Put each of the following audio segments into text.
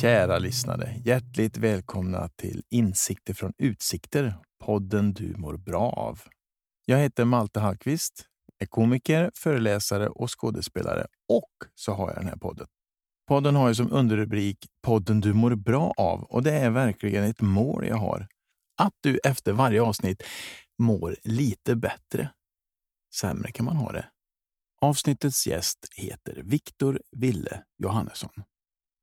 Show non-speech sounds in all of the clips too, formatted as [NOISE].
Kära lyssnare, hjärtligt välkomna till Insikter från utsikter, podden du mår bra av. Jag heter Malte Hallqvist, är komiker, föreläsare och skådespelare och så har jag den här podden. Podden har ju som underrubrik Podden du mår bra av och det är verkligen ett mål jag har. Att du efter varje avsnitt mår lite bättre. Sämre kan man ha det. Avsnittets gäst heter Viktor Ville Johannesson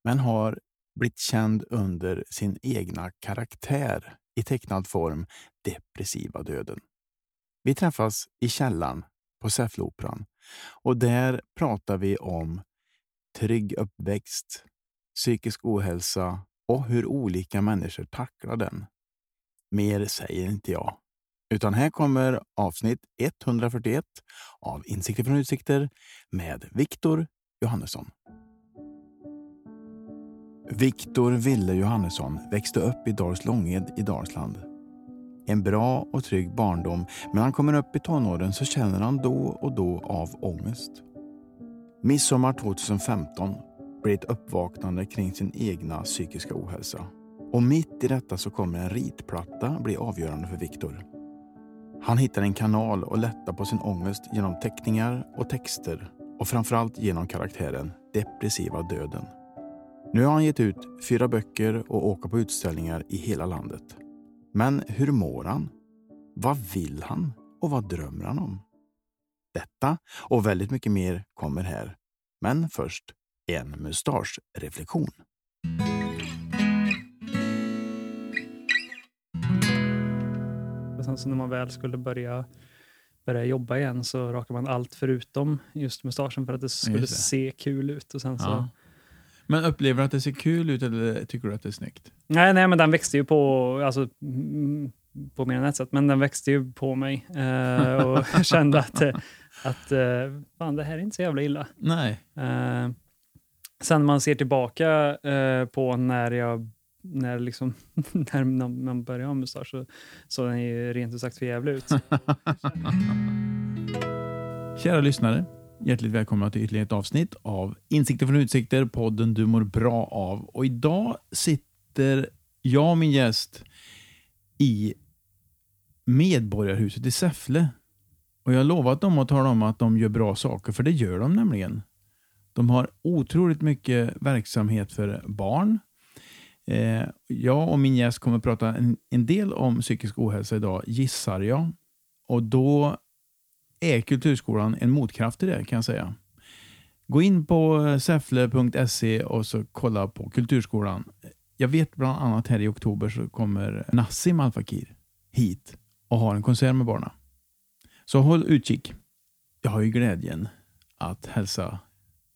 men har blivit känd under sin egna karaktär i tecknad form Depressiva döden. Vi träffas i källan på Säffleoperan och där pratar vi om trygg uppväxt, psykisk ohälsa och hur olika människor tacklar den. Mer säger inte jag. Utan här kommer avsnitt 141 av Insikter från utsikter med Viktor Johannesson. Viktor Ville Johannesson växte upp i Dals Långed i Dalsland. En bra och trygg barndom, men när han kommer upp i tonåren så känner han då och då av ångest. Midsommar 2015 blir ett uppvaknande kring sin egna psykiska ohälsa. Och mitt i detta så kommer en ritplatta bli avgörande för Viktor. Han hittar en kanal och lättar på sin ångest genom teckningar och texter och framförallt genom karaktären Depressiva döden. Nu har han gett ut fyra böcker och åker på utställningar i hela landet. Men hur mår han? Vad vill han? Och vad drömmer han om? Detta och väldigt mycket mer kommer här. Men först en mustaschreflektion. Och sen så när man väl skulle börja, börja jobba igen så rakade man allt förutom just mustaschen för att det skulle Just det. se kul ut. Och sen så, Ja. Men upplever du att det ser kul ut eller tycker du att det är snyggt? nej, nej, men den växte ju på, alltså, mm, på mer än ett sätt, men den växte ju på mig. Eh, och jag [LAUGHS] kände att, eh, att eh, fan, det här är inte så jävla illa. Nej. Eh, sen man ser tillbaka eh, på när jag när, liksom, [LAUGHS] när man börjar började ha mustasch så såg den ju rent ut sagt för jävla ut. [LAUGHS] Kära lyssnare, hjärtligt välkomna till ytterligare ett avsnitt av Insikter från utsikter, podden du mår bra av. Och idag sitter jag och min gäst i Medborgarhuset i Säffle. Och jag har lovat dem att tala om att de gör bra saker, för det gör de nämligen. De har otroligt mycket verksamhet för barn. Eh, jag och min gäst kommer att prata en, en del om psykisk ohälsa idag, gissar jag. Och då är Kulturskolan en motkraft till det kan jag säga. Gå in på säffle.se och så kolla på Kulturskolan. Jag vet bland annat här i oktober så kommer Nassim Al Fakir hit och har en konsert med barnen. Så håll utkik. Jag har ju glädjen att hälsa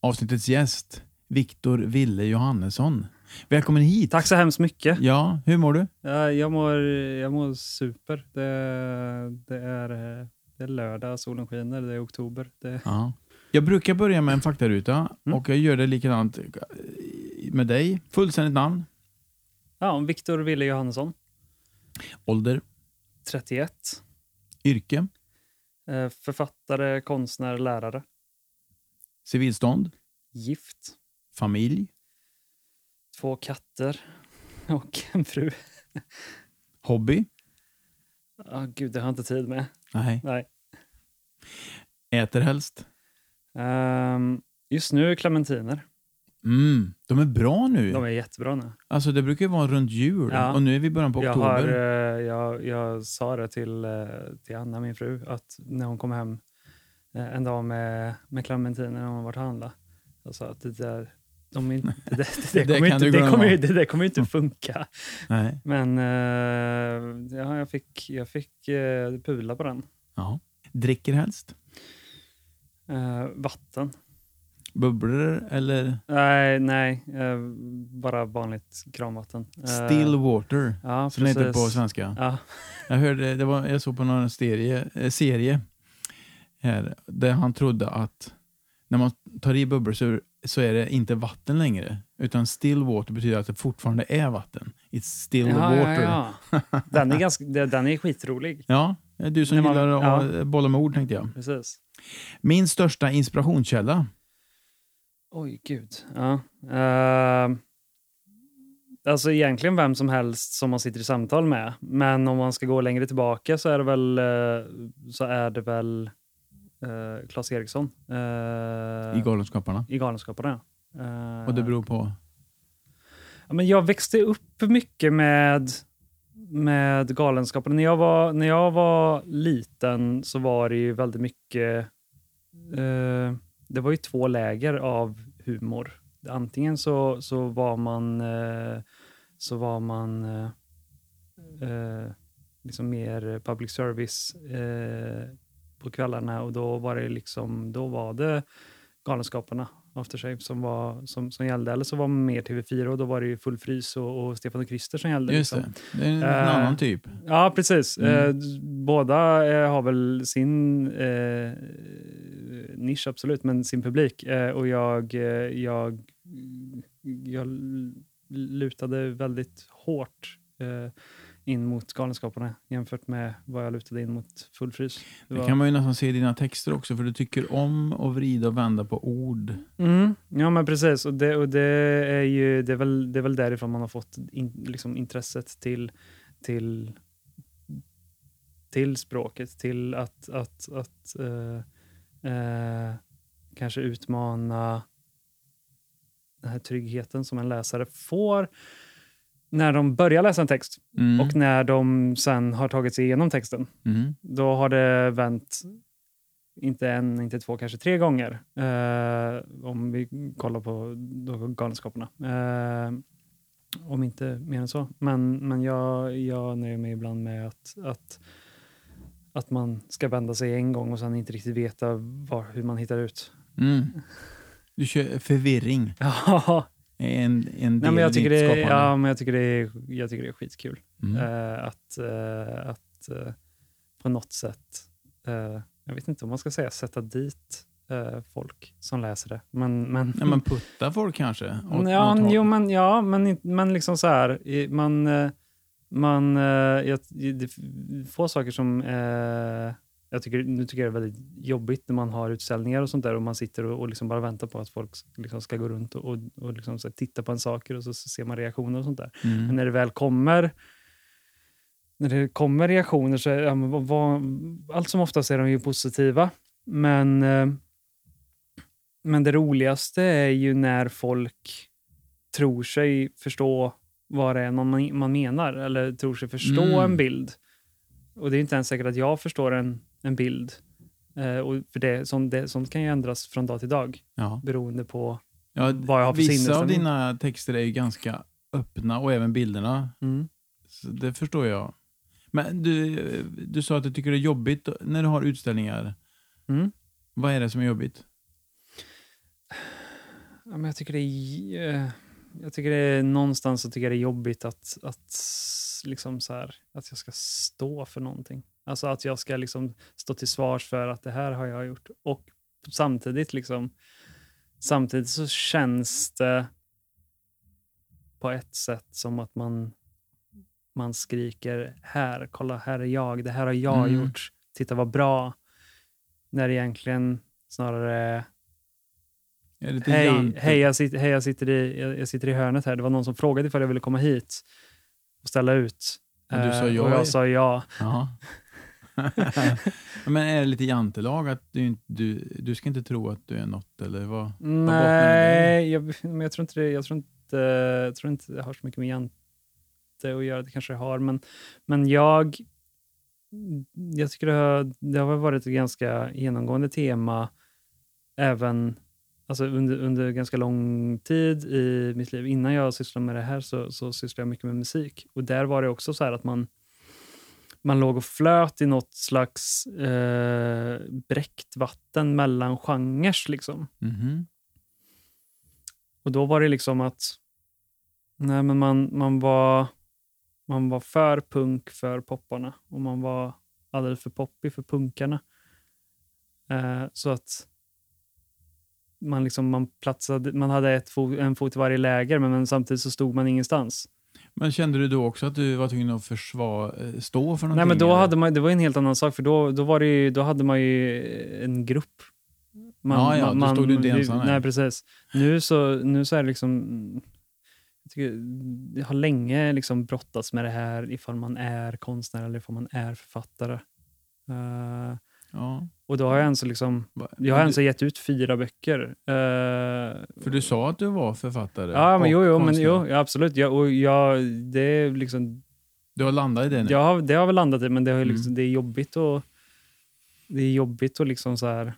avsnittets gäst Viktor Ville Johannesson. Välkommen hit! Tack så hemskt mycket. Ja, hur mår du? Ja, jag, mår, jag mår super. Det, det, är, det är lördag, solen skiner, det är oktober. Det, Ja. Jag brukar börja med en faktaruta Mm. och jag gör det likadant med dig. Fullständigt namn, ja, Viktor Wille Johansson, ålder, 31. yrke, eh, Författare, konstnär, lärare. civilstånd, Gift. familj, Två katter [LAUGHS] och en fru. hobby. Ah, gud, det har jag inte tid med. Nej. Nej. Äter helst. Ehm, just nu är clementiner. Mm, de är bra nu. De är jättebra nu. Alltså det brukar ju vara runt jul Ja. och nu är vi början på Jag, oktober. har, eh, jag, jag sa det till, eh, till Anna, min fru, att när hon kom hem eh, en dag med, med clementiner när hon varit och handla. Jag sa att det där, de inte, det, det, Det kommer [LAUGHS] inte, det, kommer, det där kommer inte funka. Nej. Men eh, ja, jag fick, jag fick eh, pula på den. Ja. Dricker helst. Eh, vatten. Bubblor eller Nej, nej. Bara vanligt kranvatten. Still water. Ja, Som det heter på svenska. Ja, Jag, hörde, det var, jag såg på någon serie, serie här, där han trodde att när man tar i bubblor så, så är det inte vatten längre. Utan still water betyder att det fortfarande är vatten. It's still ja, water. ja, ja. [LAUGHS] Den är, ganska, den är skitrolig. Ja, Du som man- gillar att ja. bolla med ord tänkte jag. Precis. Min största inspirationskälla? Oj, gud. Ja. Uh, alltså egentligen vem som helst som man sitter i samtal med. Men om man ska gå längre tillbaka så är det väl, eh, så är det väl uh, Claes Eriksson. eh, I Galenskaparna. I Galenskaparna. ja. Eh, Och det beror på? Ja, men jag växte upp mycket med, med Galenskaparna. När jag, var, när jag var liten så var det ju väldigt mycket... Eh, det var ju två läger av humor. Antingen så, så var man, eh, så var man eh, eh, liksom mer public service eh, på kvällarna och då var det liksom då var det Galenskaparna After Shave som, var, som, som gällde. Eller så var man mer TV4 och då var det ju Full Frys och, och Stefan och Krister som gällde. Just liksom. det. Det är en Eh, annan typ. Ja, precis. Mm. Eh, d- båda eh, har väl sin nisch, absolut, men sin publik. Och jag, jag, jag lutade väldigt hårt in mot Galenskaparna jämfört med vad jag lutade in mot Full Frys. Det Det var- kan man ju nästan se i dina texter också, för du tycker om att vrida och vända på ord. Mm, ja, men precis. Och det, och det, är ju, det, är väl, det är väl därifrån man har fått in, liksom intresset till, till, till språket, till att, att, att eh, eh, kanske utmana den här tryggheten som en läsare får när de börjar läsa en text Mm. och när de sen har tagit sig igenom texten. Mm. Då har det vänt, inte en, inte två, kanske tre gånger. Eh, om vi kollar på då Galenskaparna. Eh, om inte mer än så. Men, men jag, jag nöjer mig ibland med att, att, att man ska vända sig en gång och sen inte riktigt veta var, hur man hittar ut. Mm. Du kör förvirring. [LAUGHS] Ja, En, en del Nej, men jag, tycker det, är- ja, men jag, tycker det är, jag tycker det är skitkul. Mm. Eh, att eh, att eh, på något sätt, jag vet inte om man ska säga sätta dit folk som läser det. Men, men, Ja, men putta folk kanske? åt ja, jo, men, ja, men, men liksom så här, man, man, jag, få saker som jag tycker, nu tycker jag det är väldigt jobbigt när man har utställningar och sånt där och man sitter och, och liksom bara väntar på att folk liksom ska gå runt och, och, och liksom titta på en saker och så, så ser man reaktioner och sånt där. Mm. Men när det väl kommer när det kommer reaktioner så är ja, vad, allt som oftast är de ju positiva. Men, eh, men det roligaste är ju när folk tror sig förstå vad det är man, man menar eller tror sig förstå Mm. en bild. Och det är inte ens säkert att jag förstår en, en bild. Eh, och för det, sånt, det, sånt kan ju ändras från dag till dag Ja. beroende på Ja, vad jag har för vissa av dina texter är ju ganska öppna och även bilderna. Mm. Det förstår jag. Men du, du sa att du tycker det är jobbigt när du har utställningar. Mm. Vad är det som är jobbigt? Ja, men jag tycker det är, eh, jag tycker det är någonstans så tycker jag det är jobbigt att, att, liksom så här, att jag ska stå för någonting. Alltså att jag ska liksom stå till svars för att det här har jag gjort. Och samtidigt, liksom, samtidigt så känns det på ett sätt som att man, man skriker här, kolla här är jag, det här har jag Mm. gjort, titta vad bra. När egentligen snarare Hej, hej, jag sitter, hej jag, sitter i, jag, jag sitter i hörnet här. Det var någon som frågade ifall jag ville komma hit och ställa ut. Och du sa Eh, ja. Och jag sa ja. Jaha. [LAUGHS] Men är det lite jantelag att du, du, du ska inte tro att du är något eller vad? Nej, jag, men jag tror inte det, jag tror inte, jag tror inte det har så mycket med jante att göra. Det kanske det har, men, men jag, jag tycker det har, det har varit ett ganska genomgående tema även alltså under, under ganska lång tid i mitt liv. Innan jag sysslade med det här så, så sysslade jag mycket med musik. Och där var det också så här att man, man låg och flöt i något slags eh, bräckt vatten mellan genrer. Liksom. Mhm. Och då var det liksom att nej, men man, man, var, man var för punk för popparna och man var alldeles för poppig för punkarna. Eh, så att man, liksom, man, platsade, man hade ett fo, en fot i varje läger men, men samtidigt så stod man ingenstans. Men kände du då också att du var tvungen att försvara, eh, stå för någonting? Nej, men då eller? hade man, det var en helt annan sak, för då, då, var det ju, då hade man ju en grupp. Man, Ja, ja, då stod du inte ensam, nej. Precis. Nu så, nu så är det liksom... Jag, tycker, jag har länge liksom brottats med det här ifall man är konstnär eller ifall man är författare. Eh, Ja. Och då har jag alltså liksom, jag har alltså gett ut fyra böcker. Eh, För du sa att du var författare? Ja, men jo, jo, men jo absolut. Ja, och jag, det är liksom Du har landat i det nu? Jag har, det har väl landat i, men det, har ju Mm. liksom, det är jobbigt att... Det är jobbigt att liksom så här...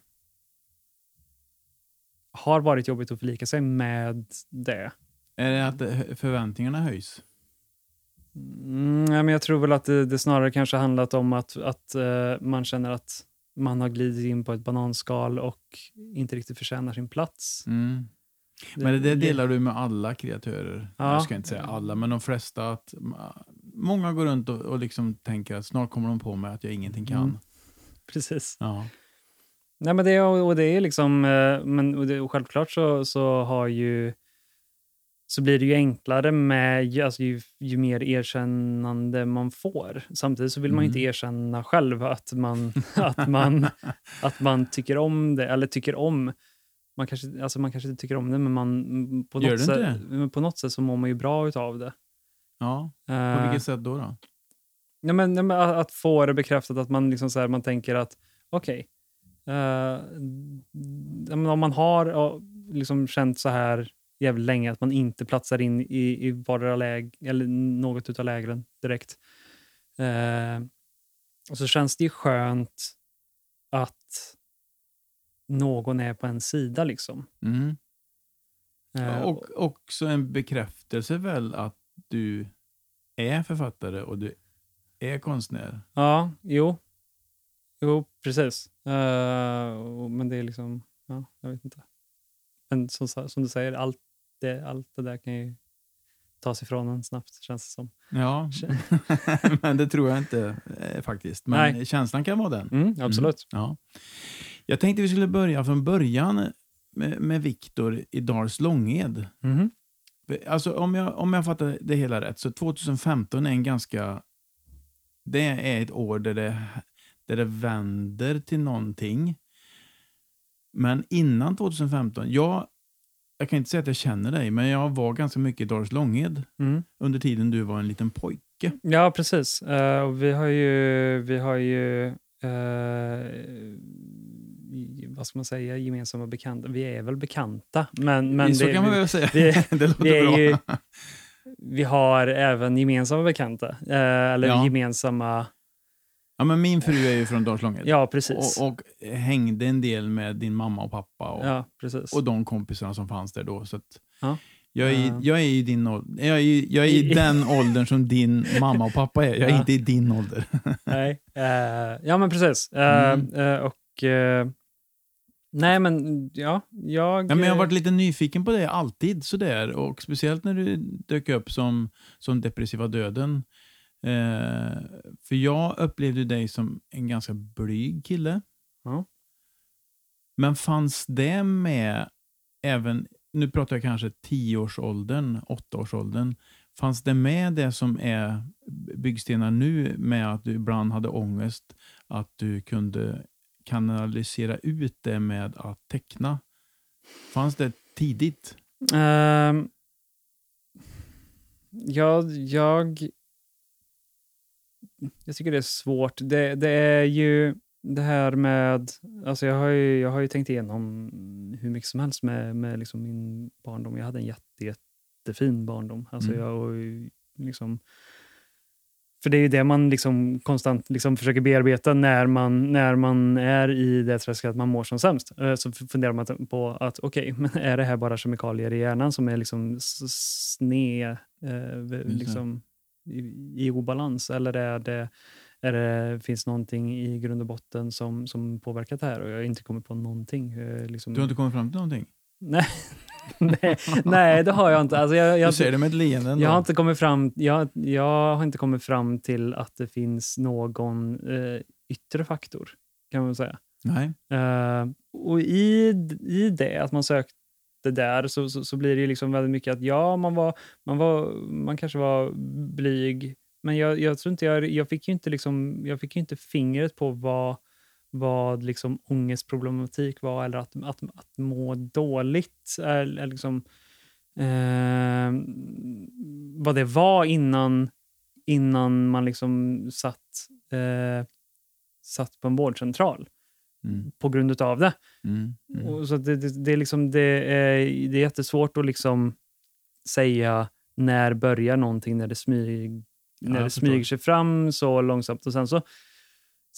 Har varit jobbigt att förlika sig med det. Är det att det- förväntningarna höjs? Mm, men jag tror väl att det, det snarare kanske handlat om att, att eh, man känner att man har glidit in på ett bananskal och inte riktigt förtjänar sin plats. Mm. Men det, det delar du med alla kreatörer? Ja. Jag ska inte säga alla, men de flesta. Att, många går runt och, och liksom tänker att snart kommer de på mig att jag ingenting kan. Mm. Precis. Ja. Nej, men det, och det är liksom, eh, men och det, och självklart så, så har ju så blir det ju enklare med ju- alltså ju, ju mer erkännande man får. Samtidigt så vill man ju inte Mm. erkänna själv att man, [LAUGHS] att, man, att man tycker om det, eller tycker om man kanske, alltså man kanske inte tycker om det, men man, på, Gör något sätt, men på något sätt så mår man ju bra utav det. ja. På Eh, vilket sätt då? då? Nej, men, nej, men att, att få det bekräftat, att man, liksom så här, man tänker att okej, eh, ja, men om man har ja, liksom känt så här jävligt länge att man inte platsar in i, i vardera läg eller något utav lägren direkt. Eh, och så känns det ju skönt att någon är på en sida. liksom. Mm. Eh, Och också en bekräftelse väl att du är författare och du är konstnär. Ja, jo. Jo, precis. Och- men det är liksom, ja, jag vet inte. Men som, som du säger, allt det, allt det där kan ju tas ifrån en snabbt, känns det som. Ja, [LAUGHS] men det tror jag inte eh, faktiskt. Men Nej. känslan kan vara den. Mm, absolut. Ja. Jag tänkte vi skulle börja från början med, med Viktor i Dals Långed. Mhm. Alltså, om, jag, om jag fattar det hela rätt, så 2015 är en ganska... Det är ett år där det, där det vänder till någonting. Men innan 2015, jag, jag kan inte säga att jag känner dig, men jag var ganska mycket i Dals Långed Mm. under tiden du var en liten pojke. Ja, precis. Och vi har ju, vi har ju i- vad ska man säga, gemensamma bekanta. Vi är väl bekanta, men, men så det, kan man väl säga. vi- [LAUGHS] det låter vi bra. ju- vi har även gemensamma bekanta. Eh, eller Ja. gemensamma... Ja, men min fru är ju från Dals Långed. Ja, precis. och, och hängde en del med din mamma och pappa. Och, ja, precis. och de kompisarna som fanns där då. Så Ja. jag, är, jag är i din. Jag är, i- jag är i den åldern som din mamma och pappa är. Jag är Ja. inte i din ålder. [LAUGHS] Nej. eh, ja, men precis. Eh, Mm. eh, och... nej, men ja, jag... Ja, men jag har varit lite nyfiken på det alltid sådär. Och speciellt när du dök upp som, som depressiva döden. Eh, för jag upplevde dig som en ganska blyg kille. Ja. Men fanns det med även, nu pratar jag kanske 10-årsåldern, 8-årsåldern. Fanns det med det som är byggstenar nu med att du ibland hade ångest, att du kunde kanalisera ut det med att teckna? Fanns det tidigt? Ehm, jag, jag, jag tycker det är svårt. Det, det är ju det här med... Alltså jag, har ju, jag har ju tänkt igenom hur mycket som helst med, med liksom min barndom. Jag hade en jätte, jättefin barndom. Alltså Mm. jag, och liksom, för det är ju det man liksom konstant liksom försöker bearbeta när man, när man är i det träsket att man mår som sämst. Eh, Så funderar man på att okej, men är det här bara kemikalier i hjärnan som är liksom sned, eh, liksom, i, obalans? Eller är det, är det, finns någonting i grund och botten som, som påverkat det här? Och jag har inte kommit på någonting. Eh, Liksom, Du har inte kommit fram till någonting? nej, [LAUGHS] nej, nej, det har jag inte. Alltså jag, jag, du säger det med ett leende jag har, inte kommit fram, jag, jag har inte kommit fram till att det finns någon eh, yttre faktor, kan man säga. Nej. Eh, och i, i det, att man sökte det där så, så, så blir det ju liksom väldigt mycket att ja, man, var, man, var, man kanske var blyg, men jag, jag tror inte jag, jag fick ju inte, liksom, jag fick ju inte fingret på vad, vad liksom ångestproblematik var eller att, att, att må dåligt. Är, är liksom, eh, vad det var innan, innan man liksom satt, eh, satt på en vårdcentral Mm. på grund av det. Mm. Mm. Och så det, det, det, är liksom, det, är, det är jättesvårt att liksom säga när börjar någonting, när det, smyg, när jag det smyger sig fram så långsamt. Och sen så,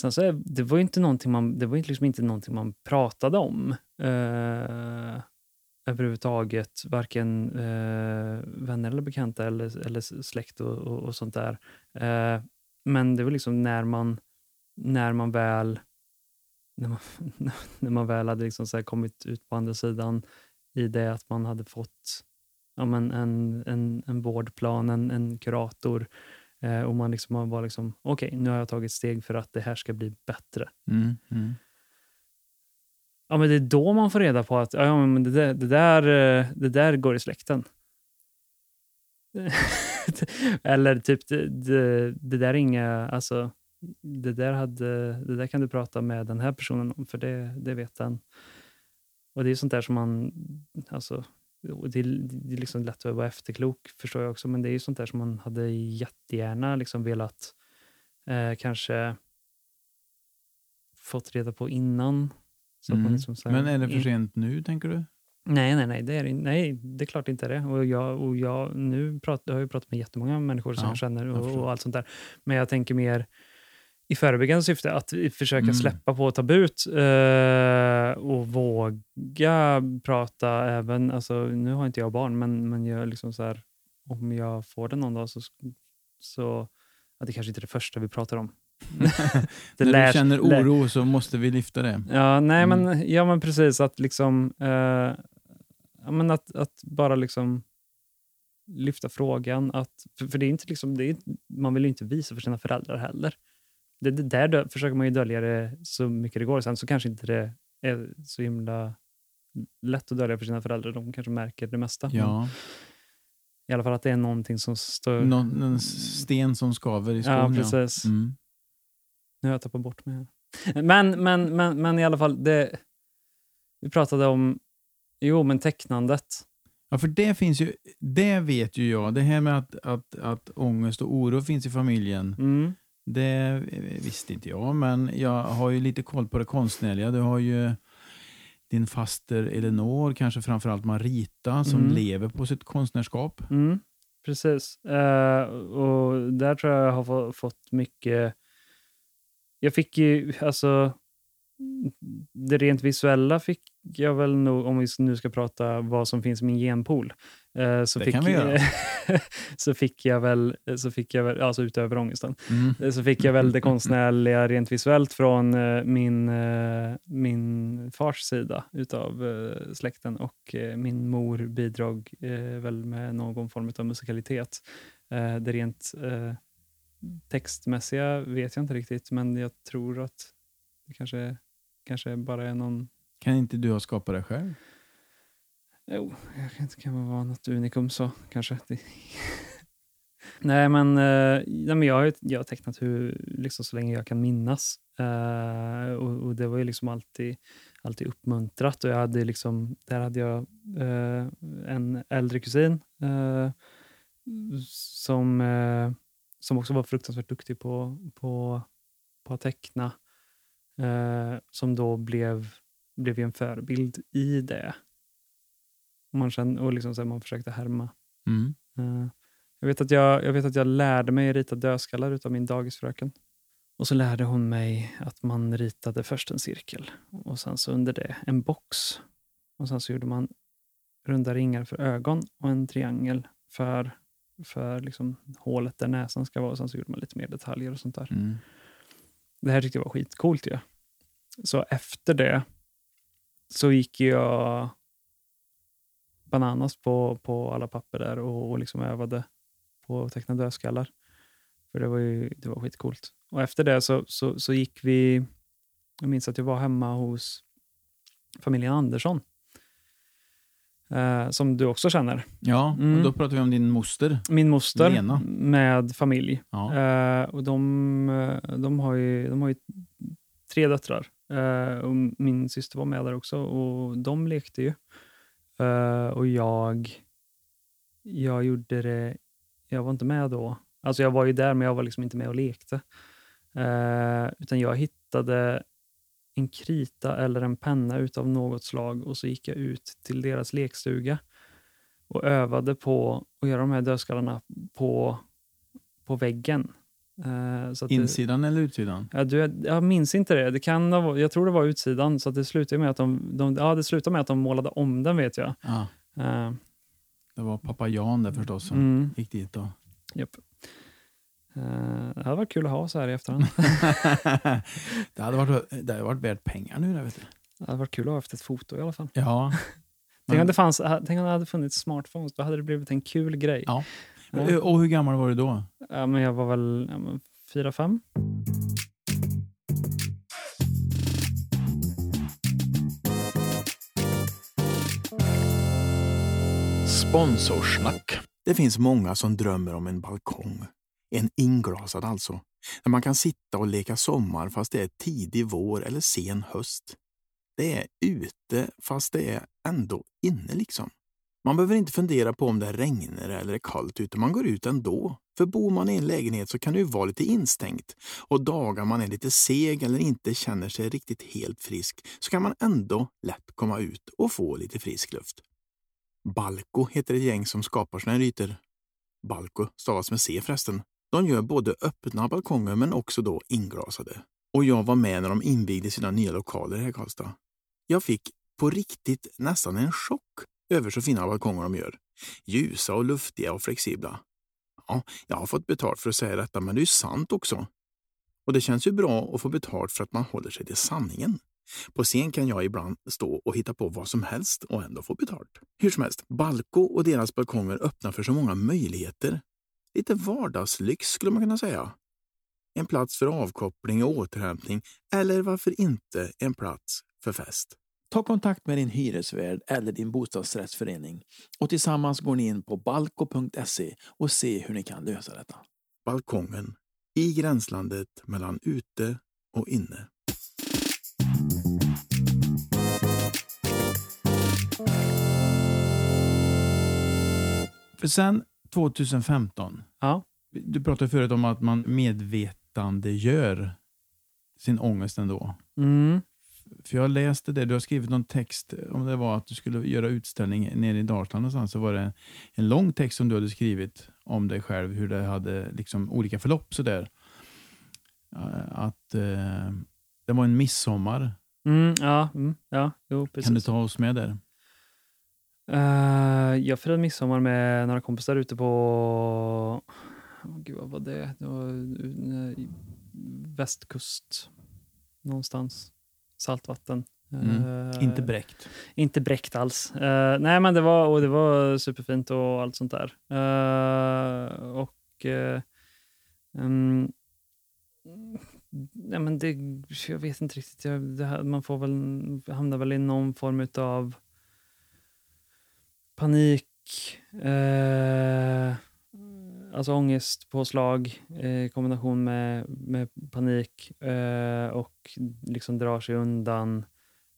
sen så är, det var ju inte någonting man, det var liksom inte någonting man pratade om eh, överhuvudtaget. Varken eh, vänner eller bekanta eller, eller släkt och, och, och sånt där. Eh, men det var liksom när man, när man väl när man, [LAUGHS] när man väl hade liksom så kommit ut på andra sidan i det att man hade fått ja, men en, en, en vårdplan, en, en kurator eh, och man liksom var liksom, okej, nu har jag tagit steg för att det här ska bli bättre. Mm. Mm. Ja, men det är då man får reda på att ja, men det, där, det, där, eh, det där går i släkten. [LAUGHS] Eller typ, det, det, det där är inga, alltså, det där, hade, det där kan du prata med den här personen om, för det, det vet den. Och det är sånt där som man, alltså, det, är, det är liksom lätt att vara efterklok, förstår jag också, men det är ju sånt där som man hade jättegärna liksom velat eh, kanske fått reda på innan. Så att man Mm. liksom så här- Men är det för sent nu, tänker du? Nej, nej, nej, det är, nej, det är klart inte det. Och jag, och jag, nu prat, jag har jag pratat med jättemånga människor som Ja, jag känner och, och allt sånt där. Men jag tänker mer i förebyggande syfte, att försöka Mm. släppa på tabut eh, och våga prata även, alltså, nu har inte jag barn, men, men jag liksom så här, om jag får det någon dag så, så ja, det kanske inte är det första vi pratar om. [LAUGHS] Det När lär- du känner lär- oro så måste vi lyfta det. Ja, nej, Mm. men, ja, men precis. Att liksom... Eh, ja, men att, att bara liksom lyfta frågan. Att, för, för det är inte liksom, det är, man vill ju inte visa för sina föräldrar heller. Det, det där dö, försöker man ju dölja det så mycket det går. Sen så kanske inte det är så himla lätt att dölja för sina föräldrar. De kanske märker det mesta. Ja. I alla fall att det är någonting som står... Någon, en sten som skaver i skon. ja, precis. Mm. Nu har jag tappat bort mig. här. Men, men, men, men i alla fall, det, vi pratade om jo, men tecknandet. Ja, för det finns ju, det vet ju jag. Det här med att, att, att ångest och oro finns i familjen. Mm. Det visste inte jag, men jag har ju lite koll på det konstnärliga. Du har ju din faster Elinor, kanske framförallt Marita, som Mm. lever på sitt konstnärskap. Mm, precis. Eh, och där tror jag jag har få, fått mycket... Jag fick ju, alltså... Det rent visuella fick jag väl nog, om vi nu ska prata vad som finns i min genpool. Eh, så Det fick, kan vi göra. [LAUGHS] så fick jag väl, så fick jag väl, alltså utöver ångesten, Mm. Eh, så fick jag väl det [LAUGHS] konstnärliga rent visuellt från eh, min, min fars sida utav släkten och min mor bidrog väl med någon form av musikalitet. Det rent textmässiga vet jag inte riktigt, men jag tror att det kanske, kanske bara är någon Kan inte du ha skapat det själv? Jo, jag vet inte, kan vara något unikum så kanske. Det... [LAUGHS] nej, men, eh, nej, men jag, har, jag har tecknat hur, liksom, så länge jag kan minnas. Eh, och, och Det var ju liksom alltid, alltid uppmuntrat. Och jag hade liksom, där hade jag eh, en äldre kusin eh, som, eh, som också var fruktansvärt duktig på, på, på att teckna. Eh, som då blev, blev en förebild i det. Man, kände, och liksom så man försökte härma. Mm. Eh, jag, vet att jag, jag vet att jag lärde mig rita dödskallar av min dagisfröken. Och så lärde hon mig att man ritade först en cirkel och sen så under det en box. Och sen så gjorde man runda ringar för ögon och en triangel för, för liksom hålet där näsan ska vara. Och sen så gjorde man lite mer detaljer och sånt där. Mm. Det här tyckte jag var skitcoolt ju. Så efter det så gick jag bananas på, på alla papper där och, och liksom övade på att teckna dödskallar. För det var ju det var skitcoolt. Och efter det så, så, så gick vi... Jag minns att jag var hemma hos familjen Andersson. eh, som du också känner. Ja, Mm. och då pratar vi om din moster. Min moster Lena. med familj. Ja. Eh, och de, eh, de, har ju, de har ju tre döttrar. Eh, och min syster var med där också och de lekte ju. Uh, och jag, jag gjorde det, jag var inte med då. Alltså jag var ju där men jag var liksom inte med och lekte. Uh, utan jag hittade en krita eller en penna utav något slag och så gick jag ut till deras lekstuga och övade på att göra de här dödskallarna på, på väggen. Eh, att det- Insidan eller utsidan? Ja, du, jag minns inte det. det kan ha, jag tror det var utsidan, så det slutade med att de, de, ja, det slutade med att de målade om den, vet jag. Ja, Eh, det var pappa Jan där förstås som mm, gick dit. Då. japp. Eh, det hade varit kul att ha så här i efterhand. [LAUGHS] [LAUGHS] det, hade varit, det hade varit värt pengar nu. Där, vet du. Det hade varit kul att ha haft ett foto i alla fall. Ja. [LAUGHS] Tänk om det, fanns, tänk om det hade funnits smartphones, då hade det blivit en kul grej. Ja. Ja. Och hur gammal var du då? Ja, men jag var väl ja, men fyra, fem. Sponsorsnack. Det finns många som drömmer om en balkong. En inglasad alltså. Där man kan sitta och leka sommar fast det är tidig vår eller sen höst. Det är ute fast det är ändå inne liksom. Man behöver inte fundera på om det regnar eller är kallt ute. Man går ut ändå. För bor man i en lägenhet så kan det ju vara lite instängt och dagar man är lite seg eller inte känner sig riktigt helt frisk så kan man ändå lätt komma ut och få lite frisk luft. Balko heter ett gäng som skapar såna här ytor. Balko stavas med C förresten. De gör både öppna balkonger men också då inglasade. Och jag var med när de invigde sina nya lokaler här i Karlstad. Jag fick på riktigt nästan en chock över så fina balkonger de gör. Ljusa och luftiga och flexibla. Ja, jag har fått betalt för att säga detta, men det är ju sant också. Och det känns ju bra att få betalt för att man håller sig till sanningen. På scen kan jag ibland stå och hitta på vad som helst och ändå få betalt. Hur som helst, Balko och deras balkonger öppnar för så många möjligheter. Lite vardagslyx skulle man kunna säga. En plats för avkoppling och återhämtning eller varför inte en plats för fest. Ta kontakt med din hyresvärd eller din bostadsrättsförening och tillsammans går ni in på balko.se och se hur ni kan lösa detta. Balkongen i gränslandet mellan ute och inne. För sen 2015, Ja. du pratade förut om att man medvetandegör sin ångest ändå. Mm. För jag läste det, du har skrivit någon text, om det var att du skulle göra utställning nere i Dalsland någonstans, så var det en lång text som du hade skrivit om dig själv, hur det hade liksom olika förlopp sådär. Att eh, det var en midsommar. Mm, ja, mm, ja, jo, precis. Kan du ta oss med där? Eh, jag firade midsommar med några kompisar ute på... Oh, gud, vad var det? det var, eh, västkust någonstans. Saltvatten. Mm, Eh, Inte bräckt. Inte bräckt alls. Eh, nej, men det var, och det var superfint och allt sånt där. Eh, och... mm, nej, men det, jag vet inte riktigt. Jag, här, man får väl hamna väl i någon form av panik, alltså ångestpåslag eh, i kombination med, med panik eh, och liksom drar sig undan.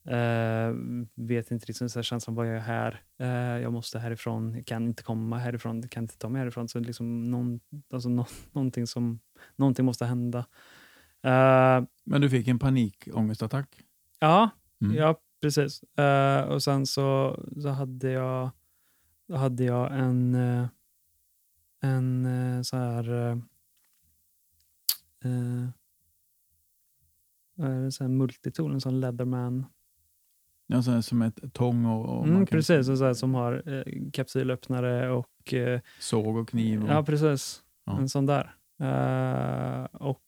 Eh, vet inte liksom så här känslan, vad jag är här? Eh, jag måste härifrån, jag kan inte komma härifrån, jag kan inte ta mig härifrån. Så liksom någon, alltså nå, [LAUGHS] någonting, som, någonting måste hända. Eh, Men du fick en panikångestattack? ja, Mm. Ja, precis. Eh, och sen så, så hade jag, hade jag en, eh, en eh, så här... eh, eh, vad är det, så här multitool, en sån Leatherman. Ja, så här som ett tång och, och Mm, kan precis, och så här, som har eh, kapsylöppnare och... Eh, såg och kniv. Och, ja, precis. Ja. En sån där. Eh, och...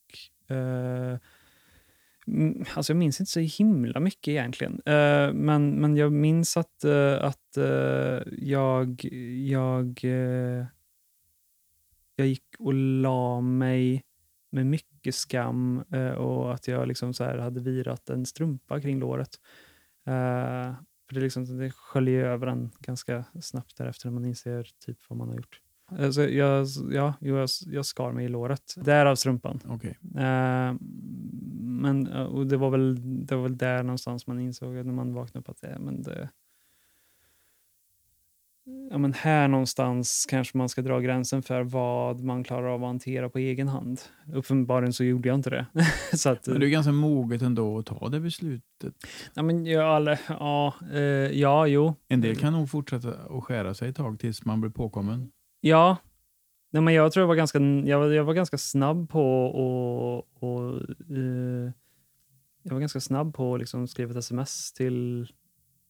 mm, alltså jag minns inte så himla mycket egentligen. Men, men jag minns att, att jag, jag, jag gick och la mig med mycket skam eh, och att jag liksom så här hade virat en strumpa kring låret. Eh, för det, liksom, det sköljer över en ganska snabbt därefter när man inser typ vad man har gjort. Alltså, jag, ja, jag, jag skar mig i låret. Därav strumpan. Eh, men, och det, var väl, det var väl där någonstans man insåg när man vaknade upp att det, men det, ja, men här någonstans kanske man ska dra gränsen för vad man klarar av att hantera på egen hand. Uppenbarligen så gjorde jag inte det. [LAUGHS] så att, Men du är ganska moget ändå att ta det beslutet. ja, men jag, alla, ja, eh, ja, jo. En del kan nog fortsätta att skära sig ett tag tills man blir påkommen. Ja. Nej, men jag tror jag var ganska, jag var, jag var ganska snabb på och, och eh, Jag var ganska snabb på att liksom skriva ett sms till,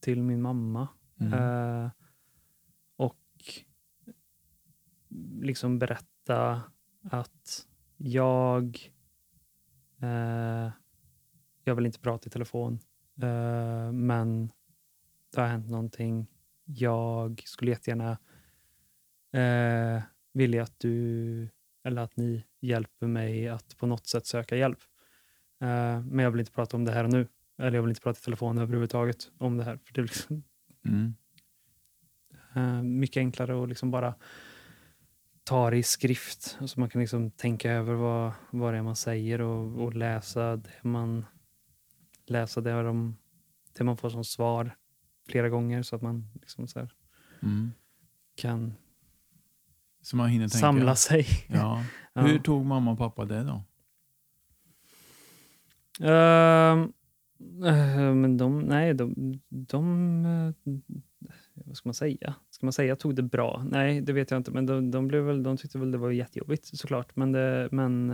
till min mamma. Mm. Eh, och liksom berätta att jag eh, jag vill inte prata i telefon, eh, men det har hänt någonting. Jag skulle jättegärna eh, vilja att du eller att ni hjälper mig att på något sätt söka hjälp. Eh, men jag vill inte prata om det här och nu. Eller jag vill inte prata i telefon överhuvudtaget om det här. För det är liksom, Mm. Eh, mycket enklare att liksom bara ta det i skrift. Så man kan liksom tänka över vad, vad det är man säger och, och läsa det man läsa det, de, det man får som svar flera gånger så att man liksom så Mm. kan Så man hinner tänka. samla sig. Ja. [LAUGHS] Ja. Hur tog mamma och pappa det då? Ehm, eh, men de, nej, de, de eh, vad ska man säga? Ska man säga tog det bra? Nej, det vet jag inte, men de, de, blev väl, de tyckte väl det var jättejobbigt såklart. Men, det, men,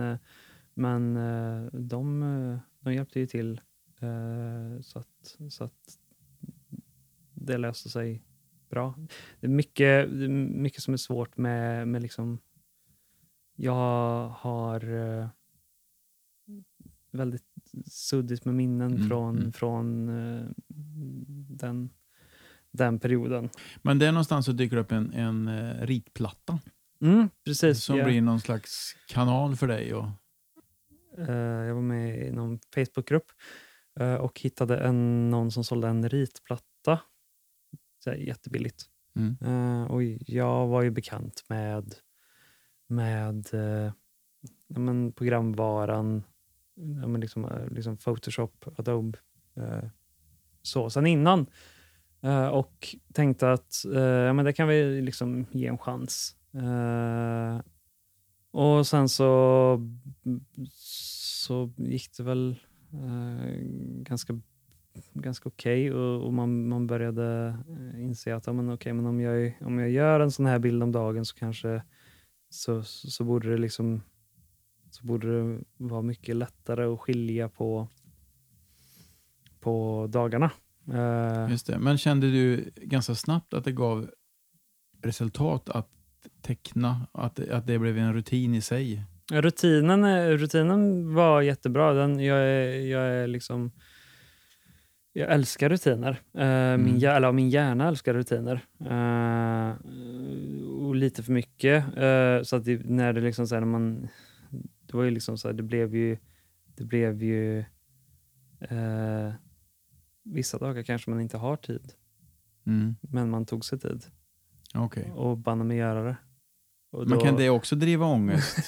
men eh, de, eh, de hjälpte ju till eh, så, att, så att det löste sig bra. Det är mycket, mycket som är svårt med, med liksom jag har väldigt suddigt med minnen Mm, från, mm. från den, den perioden. Men där någonstans så dyker upp en, en eh, ritplatta Mm, precis. som jag, blir någon slags kanal för dig. Och, eh, jag var med i någon Facebookgrupp eh, och hittade en, någon som sålde en ritplatta. Så jättebilligt. mm. Eh, och jag var ju bekant med, med ja, men programvaran, ja, men liksom, liksom Photoshop, Adobe, så sen innan. Eh, och tänkte att eh, ja, men det kan vi liksom ge en chans. Eh, och sen så, så gick det väl eh, ganska ganska okej okay och, och man, man började eh, inse att ja, men okay, men om, jag, om jag gör en sån här bild om dagen så kanske så, så, så borde det liksom så borde det vara mycket lättare att skilja på, på dagarna. Eh, Just det. Men kände du ganska snabbt att det gav resultat att teckna? Att, att det blev en rutin i sig? Rutinen, rutinen var jättebra. Den, jag, är, jag är liksom... Jag älskar rutiner. Eh, min, hjär- eller, min hjärna älskar rutiner. Eh, och lite för mycket. Så att det, när det liksom så här, när man... Det var ju liksom så här, det blev ju... Det blev ju... Eh, vissa dagar kanske man inte har tid, Mm. men man tog sig tid Okej. och banne mig göra det. Och Men då- kan det också driva ångest? [LAUGHS]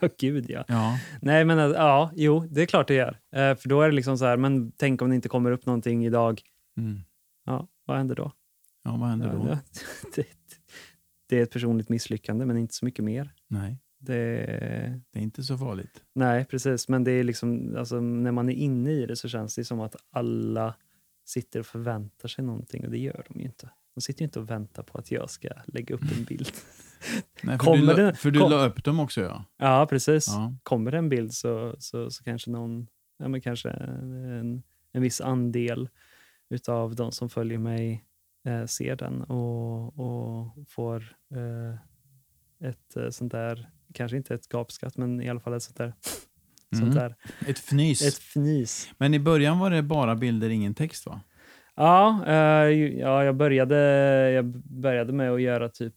Ja, gud ja. Ja. Nej, men att- ja, jo, det är klart det gör. Eh, för då är det liksom så här, men tänk om det inte kommer upp någonting idag. Mm. Ja, vad händer då? Ja, vad händer då? Ja, [LAUGHS] det, det är ett personligt misslyckande, men inte så mycket mer. Nej, Det, det är inte så farligt. nej, precis. Men det är liksom, alltså, när man är inne i det så känns det som att alla sitter och förväntar sig någonting och det gör de ju inte. De sitter ju inte och väntar på att jag ska lägga upp en bild. [LAUGHS] Nej, för Kommer du, la, för du kom- la upp dem också ja. Ja, precis. ja. kommer det en bild så, så, så kanske någon, ja, men kanske en, en viss andel utav de som följer mig eh, ser den och, och får eh, ett eh, sånt där, kanske inte ett gapskratt, men i alla fall ett sånt där, Mm. sånt där Ett fnys. ett fnys. Men i början var det bara bilder, ingen text va? Ja, eh, ja jag, började, jag började med att göra typ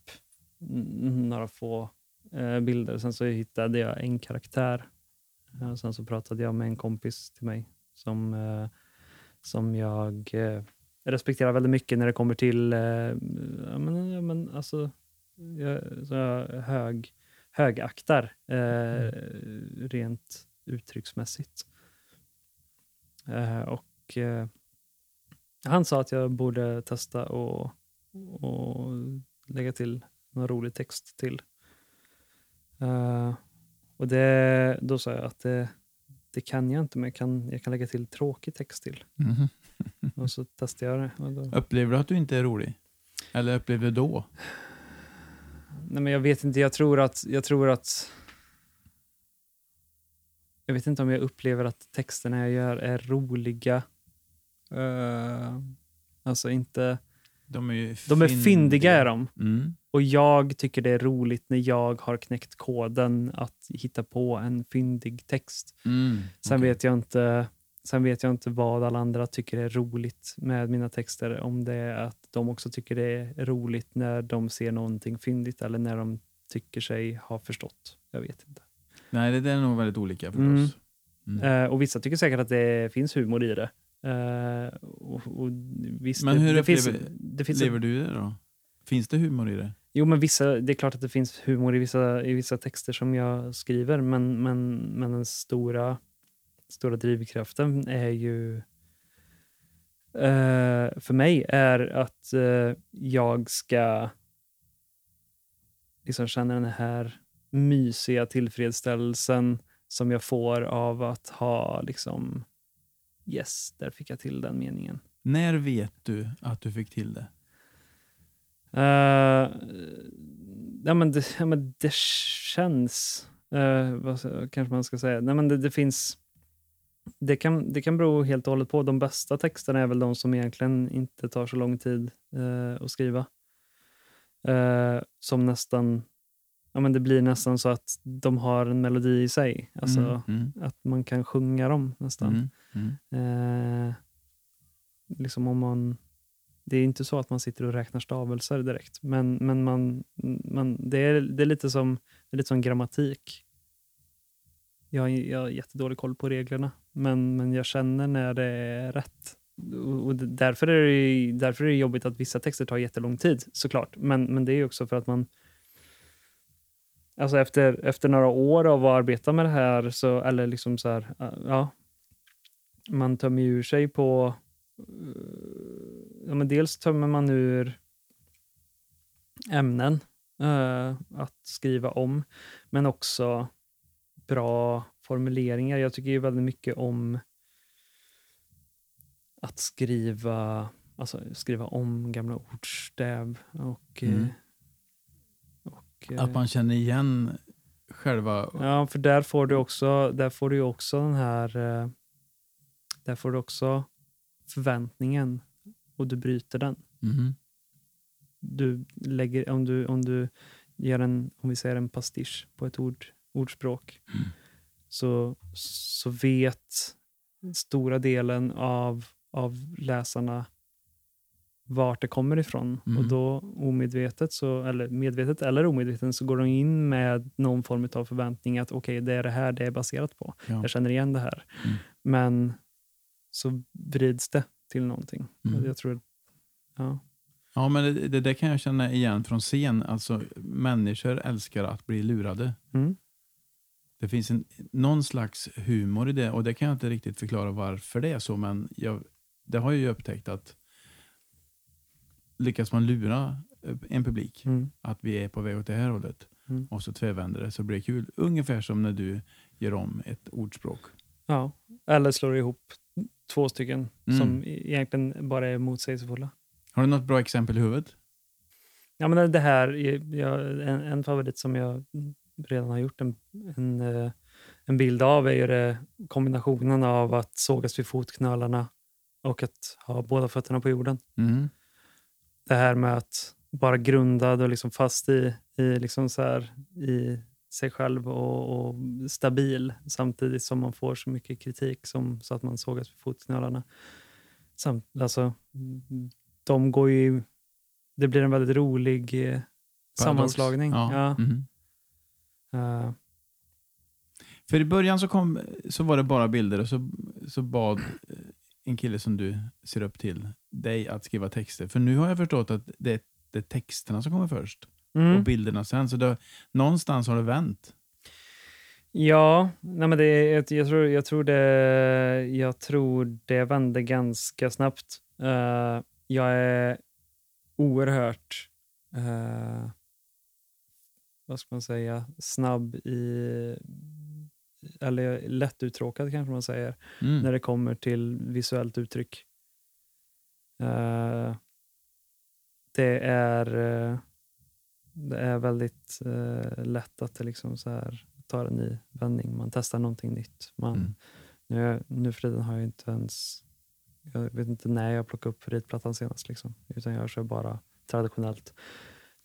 mm, några få eh, bilder. Sen så hittade jag en karaktär. Eh, sen så pratade jag med en kompis till mig som, eh, som jag eh, respekterar väldigt mycket när det kommer till eh, ja, men, ja, men, alltså, jag, så jag hög, högaktar eh, rent uttrycksmässigt. Eh, och eh, Han sa att jag borde testa och, och lägga till någon rolig text till. Eh, och det, Då sa jag att det, det kan jag inte, men jag kan, jag kan lägga till tråkig text till. Mhm. [LAUGHS] Och så testade jag det. Då, Upplever du att du inte är rolig? Eller upplever du då? nej men jag vet inte, jag tror att... Jag tror att jag vet inte om jag upplever att texterna jag gör är roliga. Eh, alltså inte... De är ju De är fyndiga är de. Mm. Och jag tycker det är roligt när jag har knäckt koden att hitta på en fyndig text. Mm. Sen, okej. vet jag inte, sen vet jag inte vad alla andra tycker är roligt med mina texter. Om det är att de också tycker det är roligt när de ser någonting fyndigt eller när de tycker sig ha förstått. Jag vet inte. Nej, det, det är nog väldigt olika förstås. Mm. Mm. Eh, och Vissa tycker säkert att det finns humor i det. Eh, och, och visst, Men det, hur det finns, upplever- det finns Lever du det då? Finns det humor i det? Jo, men vissa, det är klart att det finns humor i vissa, i vissa texter som jag skriver, men, men, men den stora, stora drivkraften är ju eh, för mig är att eh, jag ska liksom känna den här mysiga tillfredsställelsen som jag får av att ha liksom yes, där fick jag till den meningen. När vet du att du fick till det? Uh, ja, men det, ja, men det känns... eh, vad kanske man ska säga. Nej, men det, det finns... Det kan, det kan bero helt och hållet på. De bästa texterna är väl de som egentligen inte tar så lång tid eh, att skriva. Som nästan... Ja, men det blir nästan så att de har en melodi i sig. Alltså Mm, mm, att man kan sjunga dem nästan. mm, mm. Eh, liksom om man, det är inte så att man sitter och räknar stavelser direkt, men, men man, man, det, är, det, är lite som, det är lite som grammatik. Jag, har- jag har jättedålig koll på reglerna, men, men jag känner när det är rätt. Och och därför, är det, därför är det jobbigt att vissa texter tar jättelång tid, såklart. Men, men det är också för att man Alltså efter, efter några år av att arbeta med det här, så, eller liksom så här, ja, man tömmer ju ur sig på... Eh, ja, men dels tömmer man ur ämnen eh, att skriva om, men också bra formuleringar. Jag tycker ju väldigt mycket om att skriva, alltså skriva om gamla ordstäv och... eh, Mm och eh, Att man känner igen själva... Ja, för där får du också, där får du också den här... eh, Där får du också förväntningen och du bryter den. Mhm. Du lägger, om, du, om du gör en, om vi säger en pastisch på ett ord, ordspråk, Mm. så, så vet stora delen av, av läsarna vart det kommer ifrån. Mm. Och då omedvetet, så, eller medvetet eller omedvetet, så går de in med någon form av förväntning att okej, det är det här det är baserat på. Ja. Jag känner igen det här. Mm. Men så vrids det till någonting. Mm. Jag tror, ja. Ja, men det, det där kan jag känna igen från scen. Alltså, människor älskar att bli lurade. Mm. Det finns en, någon slags humor i det och det kan jag inte riktigt förklara varför det är så, men jag, det har jag ju upptäckt att lyckas man lura eh, en publik Mm. att vi är på väg åt det här hållet Mm. och så tvärvänder det så blir det kul. Ungefär som när du gör om ett ordspråk. Ja, eller slår ihop två stycken Mm. som e- egentligen bara är motsägelsefulla. Har du något bra exempel i huvudet? Ja, men det här, jag, en, en favorit som jag redan har gjort en, en, eh, en bild av är ju det, kombinationen av att sågas vid fotknölarna och att ha båda fötterna på jorden. Mm. Det här med att vara grundad och liksom fast i, i, liksom så här, i sig själv och, och stabil samtidigt som man får så mycket kritik som, så att man sågas vid fotknölarna. Samt, alltså, de går ju, det blir en väldigt rolig eh, Paradox. sammanslagning. Ja. Ja. Mhm. Eh, För i början så, kom, så var det bara bilder och så, så bad eh, en kille som du ser upp till dig att skriva texter? För nu har jag förstått att det är, det är texterna som kommer först Mm. och bilderna sen. Så det, någonstans har det vänt. Ja, nej men det, ett- jag, tror, jag, tror det, jag tror det vände ganska snabbt. Eh, jag är oerhört, eh, vad ska man säga, snabb i, eller lätt uttråkad kanske man säger, Mm. när det kommer till visuellt uttryck. Eh, det, är, eh, det är väldigt eh, lätt att det liksom så här tar en ny vändning. Man testar någonting nytt. Man, Mm. nu, nu för tiden har jag inte ens... Jag vet inte när jag plockade upp ritplattan senast. Liksom, utan jag kör bara traditionellt.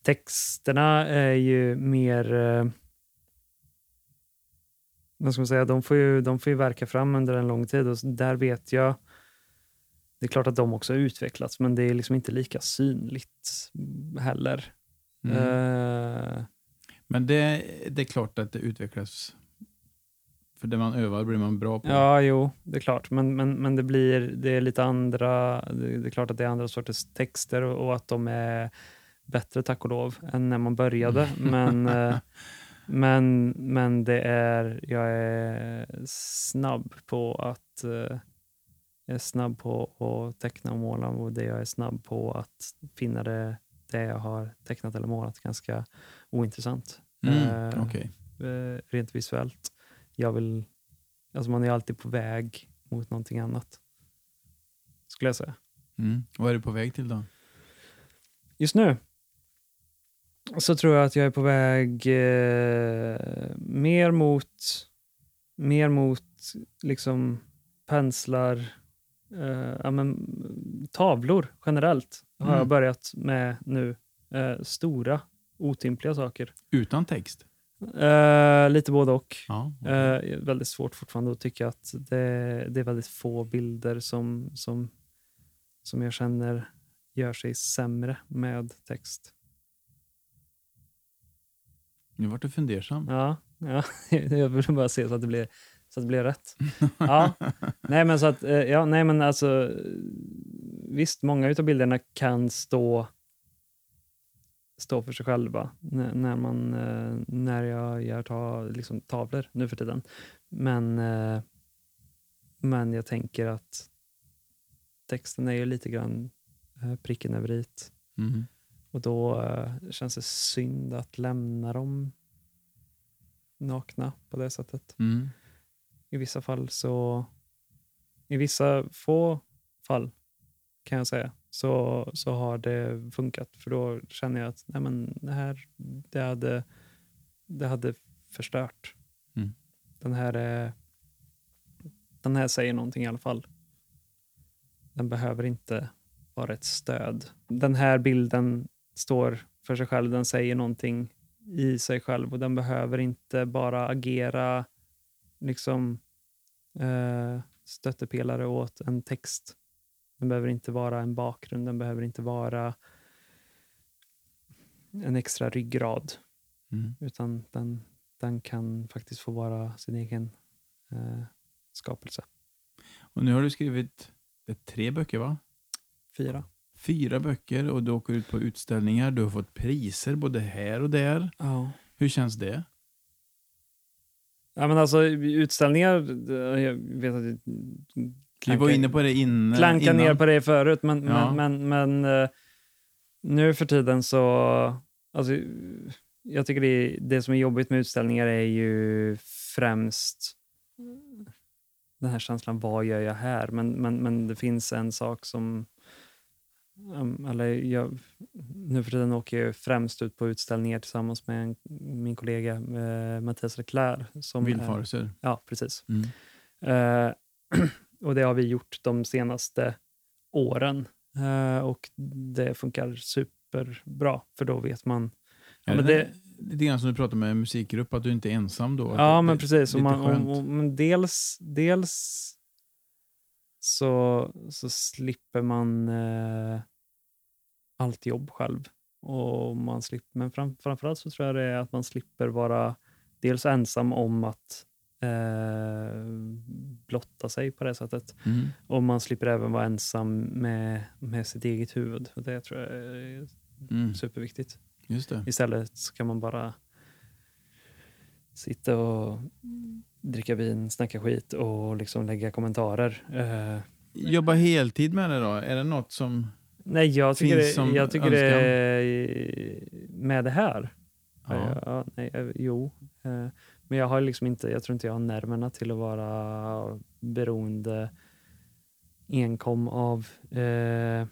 Texterna är ju mer... Vad ska man säga, de får, ju, de får ju verka fram under en lång tid och där vet jag det är klart att de också har utvecklats men det är liksom inte lika synligt heller. Mm. Eh, Men det, det är klart att det utvecklas. För det man övar blir man bra på. Ja, jo, det är klart. Men, men, men det blir det är lite andra, det det är klart att det är andra sorters texter och, och att de är bättre, tack och lov, än när man började. [LAUGHS] Men, eh, men, men det är, jag är snabb på att eh, jag är snabb på att teckna och måla och det jag är snabb på att finna det, det jag har tecknat eller målat ganska ointressant. Mm, Eh, okej. eh, rent visuellt. Jag vill, alltså man är alltid på väg mot någonting annat. Skulle jag säga. Mm. Vad är du på väg till då? Just nu så tror jag att jag är på väg eh, mer mot mer mot liksom penslar, eh, ja, men, tavlor generellt har Mm. jag börjat med nu. Eh, stora, otympliga saker. Utan text? Eh, lite både och. Ja. okej. Eh, väldigt svårt fortfarande att tycka att det, det är väldigt få bilder som, som, som jag känner gör sig sämre med text. Nu vart du fundersam. Ja, ja. [LAUGHS] jag vill bara se så att det blir, så att det blir rätt. Ja. Nej, men så att, eh, ja, nej, men alltså, visst, många av bilderna kan stå, stå för sig själva när, man, eh, när jag gör ta, liksom, tavlor nu för tiden. Men, eh, men jag tänker att texten är ju lite grann pricken över it. Mm. Och då eh, känns det synd att lämna dem nakna på det sättet. Mm. I vissa fall så, i vissa få fall kan jag säga, så, så har det funkat. För då känner jag att nej men, det här det hade, det hade förstört. Mm. Den, här är, den här säger någonting i alla fall. Den behöver inte vara ett stöd. Den här bilden står för sig själv, den säger någonting i sig själv och den behöver inte bara agera liksom eh, stöttepelare åt en text. Den behöver inte vara en bakgrund, den behöver inte vara en extra ryggrad, Mm. utan den, den kan faktiskt få vara sin egen eh, skapelse. Och nu har du skrivit tre böcker va? Fyra. Fyra böcker och du åker ut på utställningar. Du har fått priser både här och där. Ja. Hur känns det? Ja, men alltså utställningar, jag vet att Vi var inne på det innan. klanka innan. ner på det förut, men, Ja. men, men, men eh, nu för tiden så... Alltså, jag tycker det, det som är jobbigt med utställningar är ju främst den här känslan, vad gör jag här? Men, men, men det finns en sak som... um, Eller jag, nu för tiden åker jag främst ut på utställningar tillsammans med en, min kollega eh, Mattias Leclerc. Som är- Vildfarelser. Ja, precis. Mm. Eh, [CLEARS THROAT] och det har vi gjort de senaste åren. Eh, och det funkar superbra, för då vet man... Ja, Är men det, lite grann som du pratar med musikgrupp, att du inte är ensam då? Ja det- men precis. Och man, och, och, men dels, dels så, så slipper man eh, allt jobb själv. Och man slipper, men fram, framförallt så tror jag det är att man slipper vara dels ensam om att eh, blotta sig på det sättet. Mm. Och man slipper även vara ensam med, med sitt eget huvud. Och det tror jag är Mm. superviktigt. Just det. Istället så kan man bara sitta och dricka vin, snacka skit och liksom lägga kommentarer. Eh, Jobba heltid med det då? Är det något som... nej, jag tycker, Finns som jag tycker det med det här. Ja. Ja, nej, eh, jo. Eh, men jag har liksom inte, jag tror inte jag har nerverna till att vara beroende enkom av eh,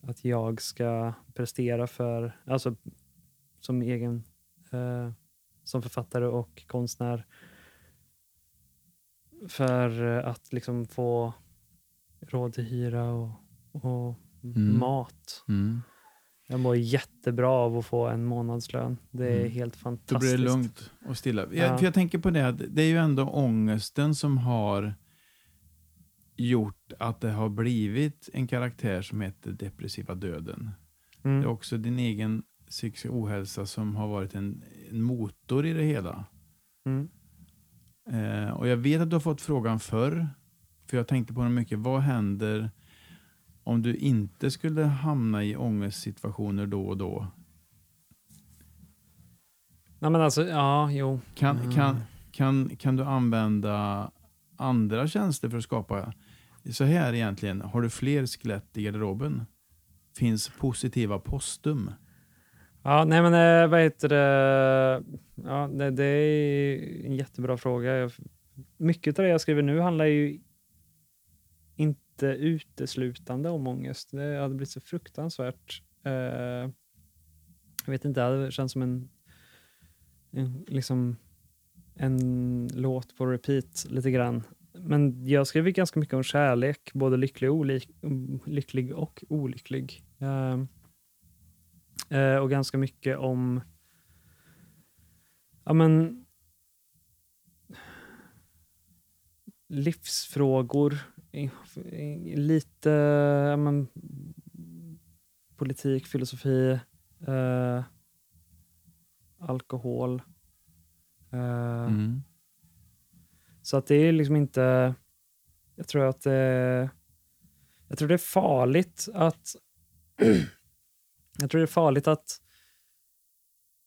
att jag ska prestera för, alltså som egen, eh, som författare och konstnär för att liksom få råd till hyra och, och Mm. mat. Mm. Jag mår jättebra av att få en månadslön. Det är Mm. helt Då fantastiskt. blir det lugnt och stilla. Jag, Ja. för jag tänker på det, att det är ju ändå ångesten som har gjort att det har blivit en karaktär som heter depressiva döden. Mm. Det är också din egen psykiska ohälsa som har varit en, en motor i det hela. Mm. Eh, och jag vet att du har fått frågan förr, för jag tänkte på det mycket. Vad händer om du inte skulle hamna i ångestsituationer då och då? Nej, men alltså, ja, jo. Kan, Mm. kan, kan, kan du använda andra tjänster för att skapa? Så här egentligen, har du fler skelett i garderoben? Finns positiva postum? Ja, nej men eh, vad heter det? Ja, det, det är en jättebra fråga. Mycket av det jag skriver nu handlar ju inte uteslutande om ångest. Det hade blivit så fruktansvärt. Eh, jag vet inte, det hade känts som en, en, liksom en låt på repeat lite grann. Men jag skriver ganska mycket om kärlek, både lycklig och, olik, lycklig och olycklig. Eh, Eh, och ganska mycket om ja, men, livsfrågor. Lite men, politik, filosofi, eh, alkohol. Eh, Mm. så att det är liksom inte... Jag tror att det, jag tror det är farligt att... [CLEARS THROAT] jag tror det är farligt att...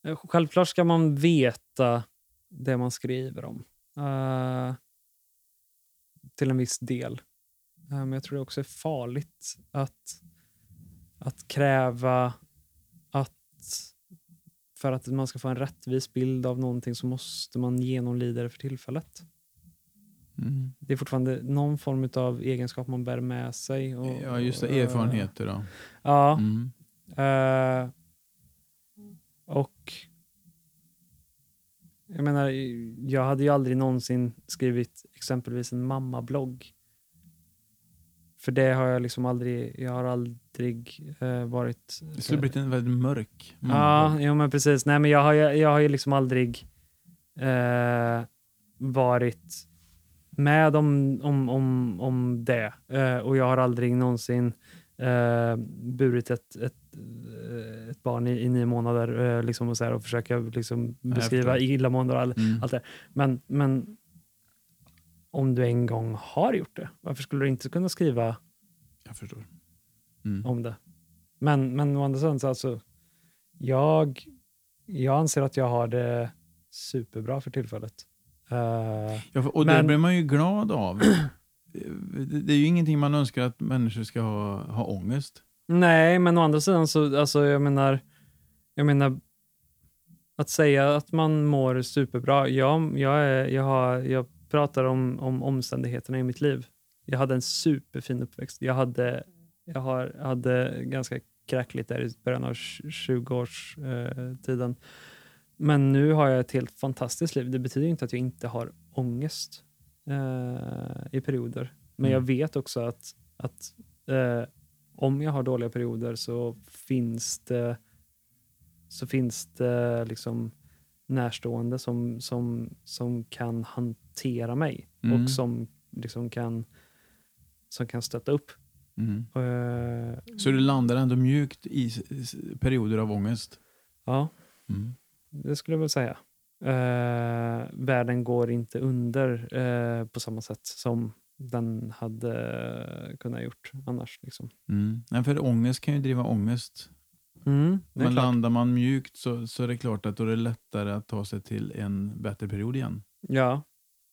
eh, Självklart ska man veta det man skriver om. eh, till en viss del. Eh, men jag tror det också är farligt att, att kräva att för att man ska få en rättvis bild av någonting så måste man genomlida det för tillfället Mm. det är fortfarande någon form av egenskap man bär med sig. Och, Ja, just det. Erfarenheter då. Ja. Mm. eh, och jag menar, jag hade ju aldrig någonsin skrivit exempelvis en mammablogg. För det har jag liksom aldrig, jag har aldrig eh, varit... Det skulle blivit en väldigt mörk Ja, månad. jo, men precis. Nej, men jag har, ju- jag har ju liksom aldrig eh, varit med om, om, om, om det. Eh, och jag har aldrig någonsin eh, burit ett, ett, eh, ett barn i, i nio månader eh, liksom och, så här, och försöka liksom beskriva illamående och all, Mm. allt det. Men, men om du en gång har gjort det, varför skulle du inte kunna skriva Jag förstår. Mm. om det. Men, men å andra sidan, så alltså, jag, jag anser att jag har det superbra för tillfället. Eh, Ja, och det Men- blir man ju glad av. [CLEARS THROAT] Det det är ju ingenting man önskar att människor ska ha, ha ångest. nej, men å andra sidan så, alltså jag menar, jag menar att säga att man mår superbra. Jag, jag, är, jag, har, jag pratar om, om omständigheterna i mitt liv. Jag hade en superfin uppväxt. Jag hade, jag har, hade ganska kräkligt där i början av 20-årstiden. Men nu har jag ett helt fantastiskt liv. Det betyder inte att jag inte har ångest eh, i perioder. Men Mm. jag vet också att, att eh, om jag har dåliga perioder så finns det så finns det liksom närstående som, som, som kan hantera mig Mm. och som liksom kan, som kan stötta upp. Mm. Eh, Så du landar ändå mjukt i perioder av ångest. ja, Mm. det skulle jag väl säga. eh, världen går inte under eh, på samma sätt som den hade kunnat gjort annars. Liksom. Mm. Nej, för ångest kan ju driva ångest. Mm, Men klart. landar man mjukt så, så är det klart att då är det lättare att ta sig till en bättre period igen. Ja,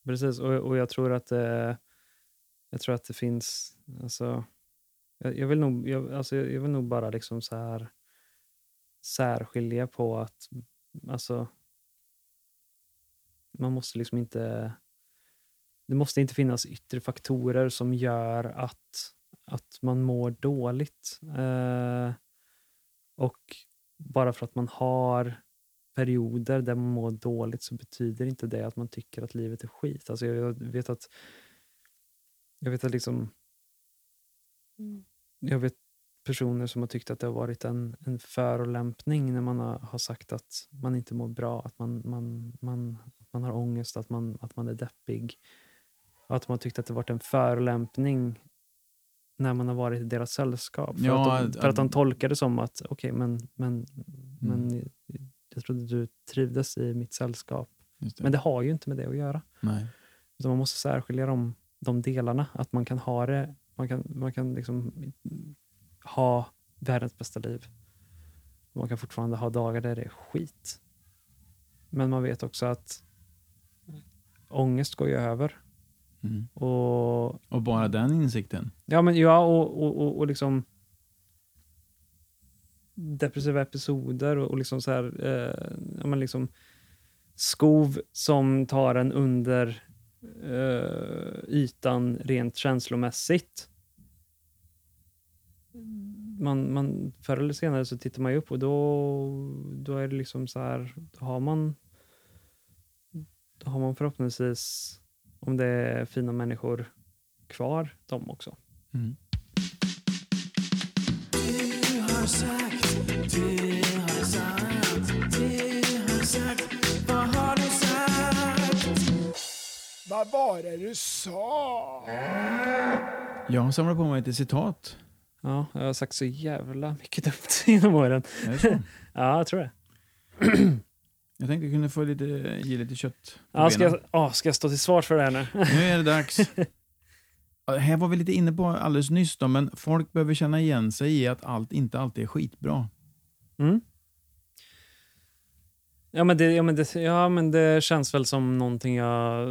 precis. Och, och jag tror att eh, jag tror att det finns... Alltså, jag, jag, vill nog, jag, alltså, jag vill nog bara liksom så här särskilja på att alltså, man måste liksom inte... Det måste inte finnas yttre faktorer som gör att, att man mår dåligt. Eh, och bara för att man har perioder där man mår dåligt så betyder inte det att man tycker att livet är skit. Alltså jag, vet att jag vet att liksom jag vet personer som har tyckt att det har varit en, en förolämpning när man har, har sagt att man inte mår bra, att man, man, man, man har ångest, att man, att man är deppig. Att man har tyckt att det varit en förolämpning när man har varit i deras sällskap. För, Ja, att, de, för att- de tolkar det som att okej, men, men, Mm. men jag trodde du trivdes i mitt sällskap. Det. Men det har ju inte med det att göra. Nej. Utan man måste särskilja de, de delarna. Att man kan ha det, man kan, man kan liksom ha världens bästa liv. Man kan fortfarande ha dagar där det är skit. Men man vet också att ångest går ju över. Mm. Och Och bara den insikten. Ja, men ja, och, och, och, och liksom depressiva episoder och, och liksom så här, eh, men liksom skov som tar en under eh, ytan rent känslomässigt. Man, man, förr eller senare så tittar man ju upp och då, då är det liksom så här, då har man då har man förhoppningsvis, om det är fina människor kvar, dem också. Mm. Vad var det du sa? Jag har samlat på mig ett citat. Ja, jag har sagt så jävla mycket dumt [LAUGHS] genom åren. [LAUGHS] Ja, jag tror det. [CLEARS THROAT] Jag tänkte kunna få lite, ge lite kött på Ja, ska, benen. jag, ja, ska jag stå till svars för det här nu? Nu är det dags. [LAUGHS] Här var vi lite inne på alldeles nyss då, men folk behöver känna igen sig i att allt inte alltid är skitbra. Mm. Ja men, det, ja, men det, ja, men det känns väl som någonting jag...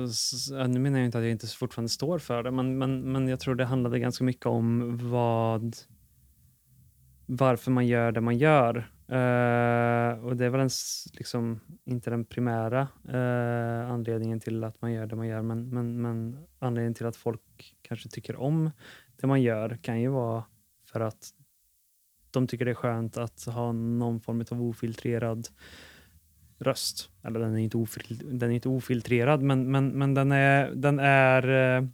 Nu menar jag inte att jag inte fortfarande står för det, men, men, men jag tror det handlade ganska mycket om vad... Varför man gör det man gör. Uh, och det är väl en, liksom, inte den primära uh, anledningen till att man gör det man gör, men, men, men anledningen till att folk kanske tycker om det man gör kan ju vara för att de tycker det är skönt att ha någon form av ofiltrerad röst. Eller den är inte, ofil, den är inte ofiltrerad, men, men, men den är, den är uh,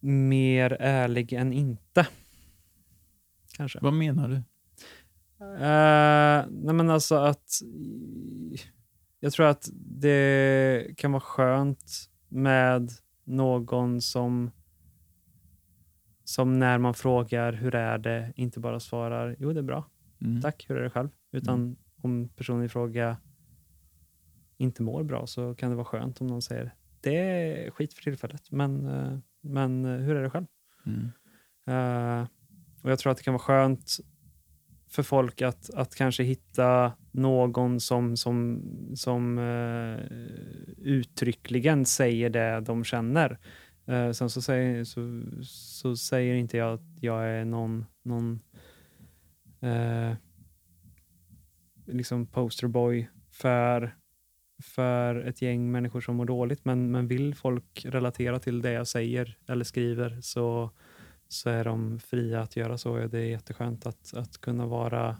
mer ärlig än inte. Kanske. Vad menar du? Eh, nej men alltså att jag tror att det kan vara skönt med någon som som när man frågar hur är det inte bara svarar jo det är bra, Mm. tack, hur är det själv? Utan om personen i fråga inte mår bra så kan det vara skönt om någon säger det är skit för tillfället men, eh, men eh, hur är det själv? Mm. Eh, och Jag tror att det kan vara skönt för folk att, att kanske hitta någon som, som, som uh, uttryckligen säger det de känner. Uh, sen så säger, så, så säger inte jag att jag är någon, någon uh, liksom posterboy för, för ett gäng människor som mår dåligt. Men, men vill folk relatera till det jag säger eller skriver så, så är de fria att göra så. Det är jätteskönt att, att kunna vara,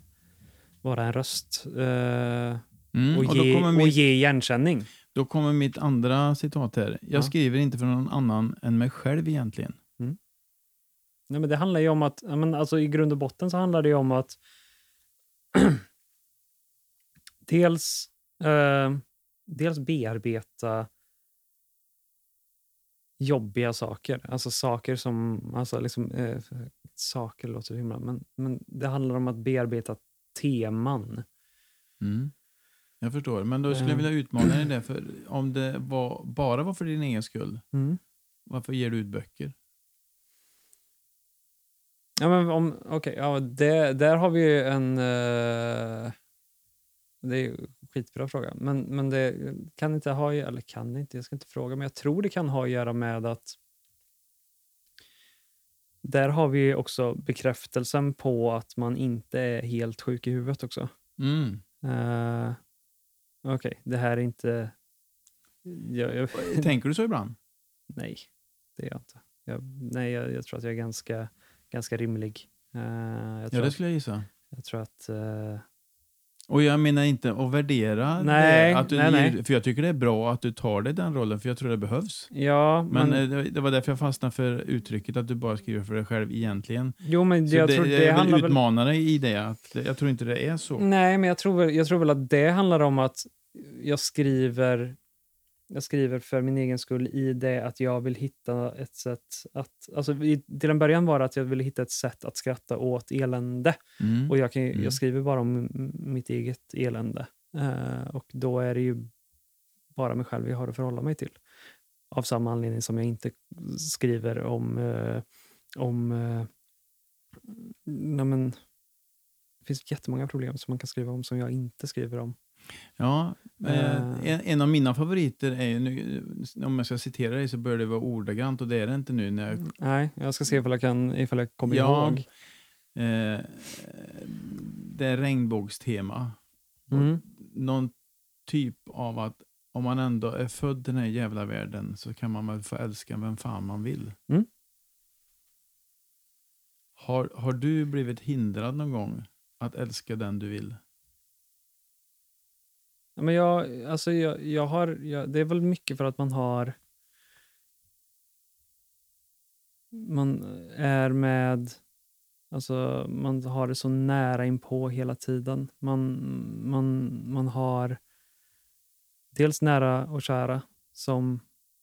vara en röst eh, Mm. och, ge, och mitt, ge igenkänning. då kommer mitt andra citat här. Jag Ja. skriver inte för någon annan än mig själv egentligen. Nej, men det handlar ju om att, men alltså i grund och botten så handlar det om att [CLEARS THROAT] dels, eh, dels bearbeta jobbiga saker. Alltså saker som, alltså liksom, eh, saker låter himla, men, men det handlar om att bearbeta teman. Mm. Jag förstår. Men då skulle jag vilja utmana dig det. För om det var, bara var för din egen skull, Mm. varför ger du ut böcker? Ja, men om, okej, ja, det, där har vi ju en... eh, det är en skitbra fråga. Men, men det kan inte ha, eller kan det inte, jag ska inte fråga, men jag tror det kan ha att göra med att där har vi också bekräftelsen på att man inte är helt sjuk i huvudet också. Mm. Uh, okej, det här är inte... Jag, jag, Tänker du så ibland? [LAUGHS] nej, det är jag inte. Jag, nej, jag, jag tror att jag är ganska, ganska rimlig. Jag, Ja, det skulle jag gissa. jag tror att... eh, Och jag menar inte att värdera Nej, det. Att du nej, nej. För jag tycker det är bra att du tar dig den rollen, för jag tror det behövs. ja, Men, men... eh, det- det var därför jag fastnade för uttrycket att du bara skriver för dig själv egentligen. jo, men Så jag det, tror det, jag vill handlar väl... Mm. utmana dig i det. Att jag tror inte det är så. Nej, men jag tror, väl, jag tror väl att det handlar om att jag skriver jag skriver för min egen skull i det att jag vill hitta ett sätt att... Alltså, i, till en början var det att jag ville hitta ett sätt att skratta åt elände. Mm. Och jag, kan, Mm. jag skriver bara om mitt eget elände. Eh, och då är det ju bara mig själv jag har att förhålla mig till. Av samma anledning som jag inte skriver om... Eh, om eh, nej men, det finns jättemånga problem som man kan skriva om som jag inte skriver om. Ja, eh, Eh. en, en av mina favoriter är ju, nu, om jag ska citera dig så bör det vara ordagrant och det är det inte nu. När jag, Nej, jag ska se ifall jag, kan, ifall jag kommer Ja. ihåg. eh, det är regnbågstema. Mm. Någon typ av att om man ändå är född i den här jävla världen så kan man väl få älska vem fan man vill. Mm. Har, har du blivit hindrad någon gång att älska den du vill? Men jag, alltså jag, jag har, jag, det är väl mycket för att man har... Man är med... Alltså man har det så nära inpå hela tiden. Man, man, man har dels nära och kära som,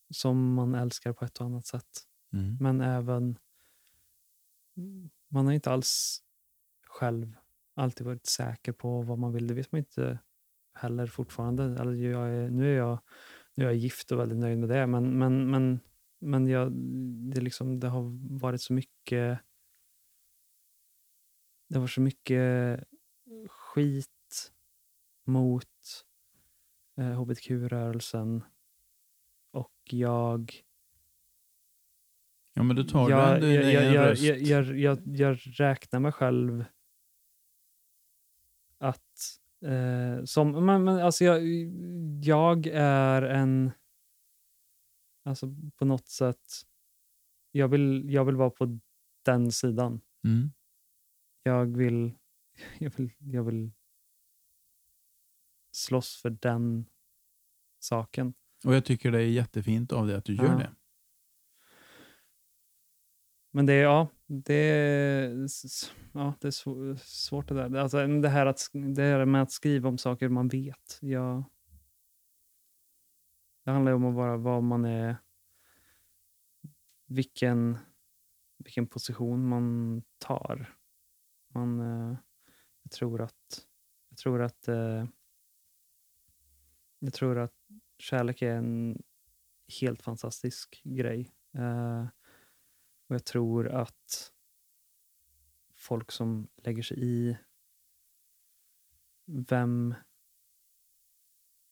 som man älskar på ett och annat sätt. Men även... Man har inte alls själv alltid varit säker på vad man vill. Det vet man inte heller fortfarande. Eller jag är, nu, är jag, nu är jag gift och väldigt nöjd med det, men, men, men, men jag, det, liksom, det har varit så mycket det var så mycket skit mot eh, hbtq-rörelsen och jag Ja, men då tar jag, du jag, jag, jag, röst. jag, jag, jag, jag räknar mig själv att eh, som, men, men alltså jag, jag är en, alltså på något sätt, jag vill, jag vill vara på den sidan. Mm. Jag vill, [LAUGHS] jag vill, jag vill slåss för den saken. Och jag tycker det är jättefint av dig att du gör Ja. det. Men det är, ja, det är, ja, det är svårt det där. Alltså, det, här att, det här med att skriva om saker man vet. Jag, det handlar ju om att vara vad man är, vilken, vilken position man tar. Man, eh, jag tror att, jag tror att, eh, jag tror att kärlek är en helt fantastisk grej. Eh, och jag tror att folk som lägger sig i vem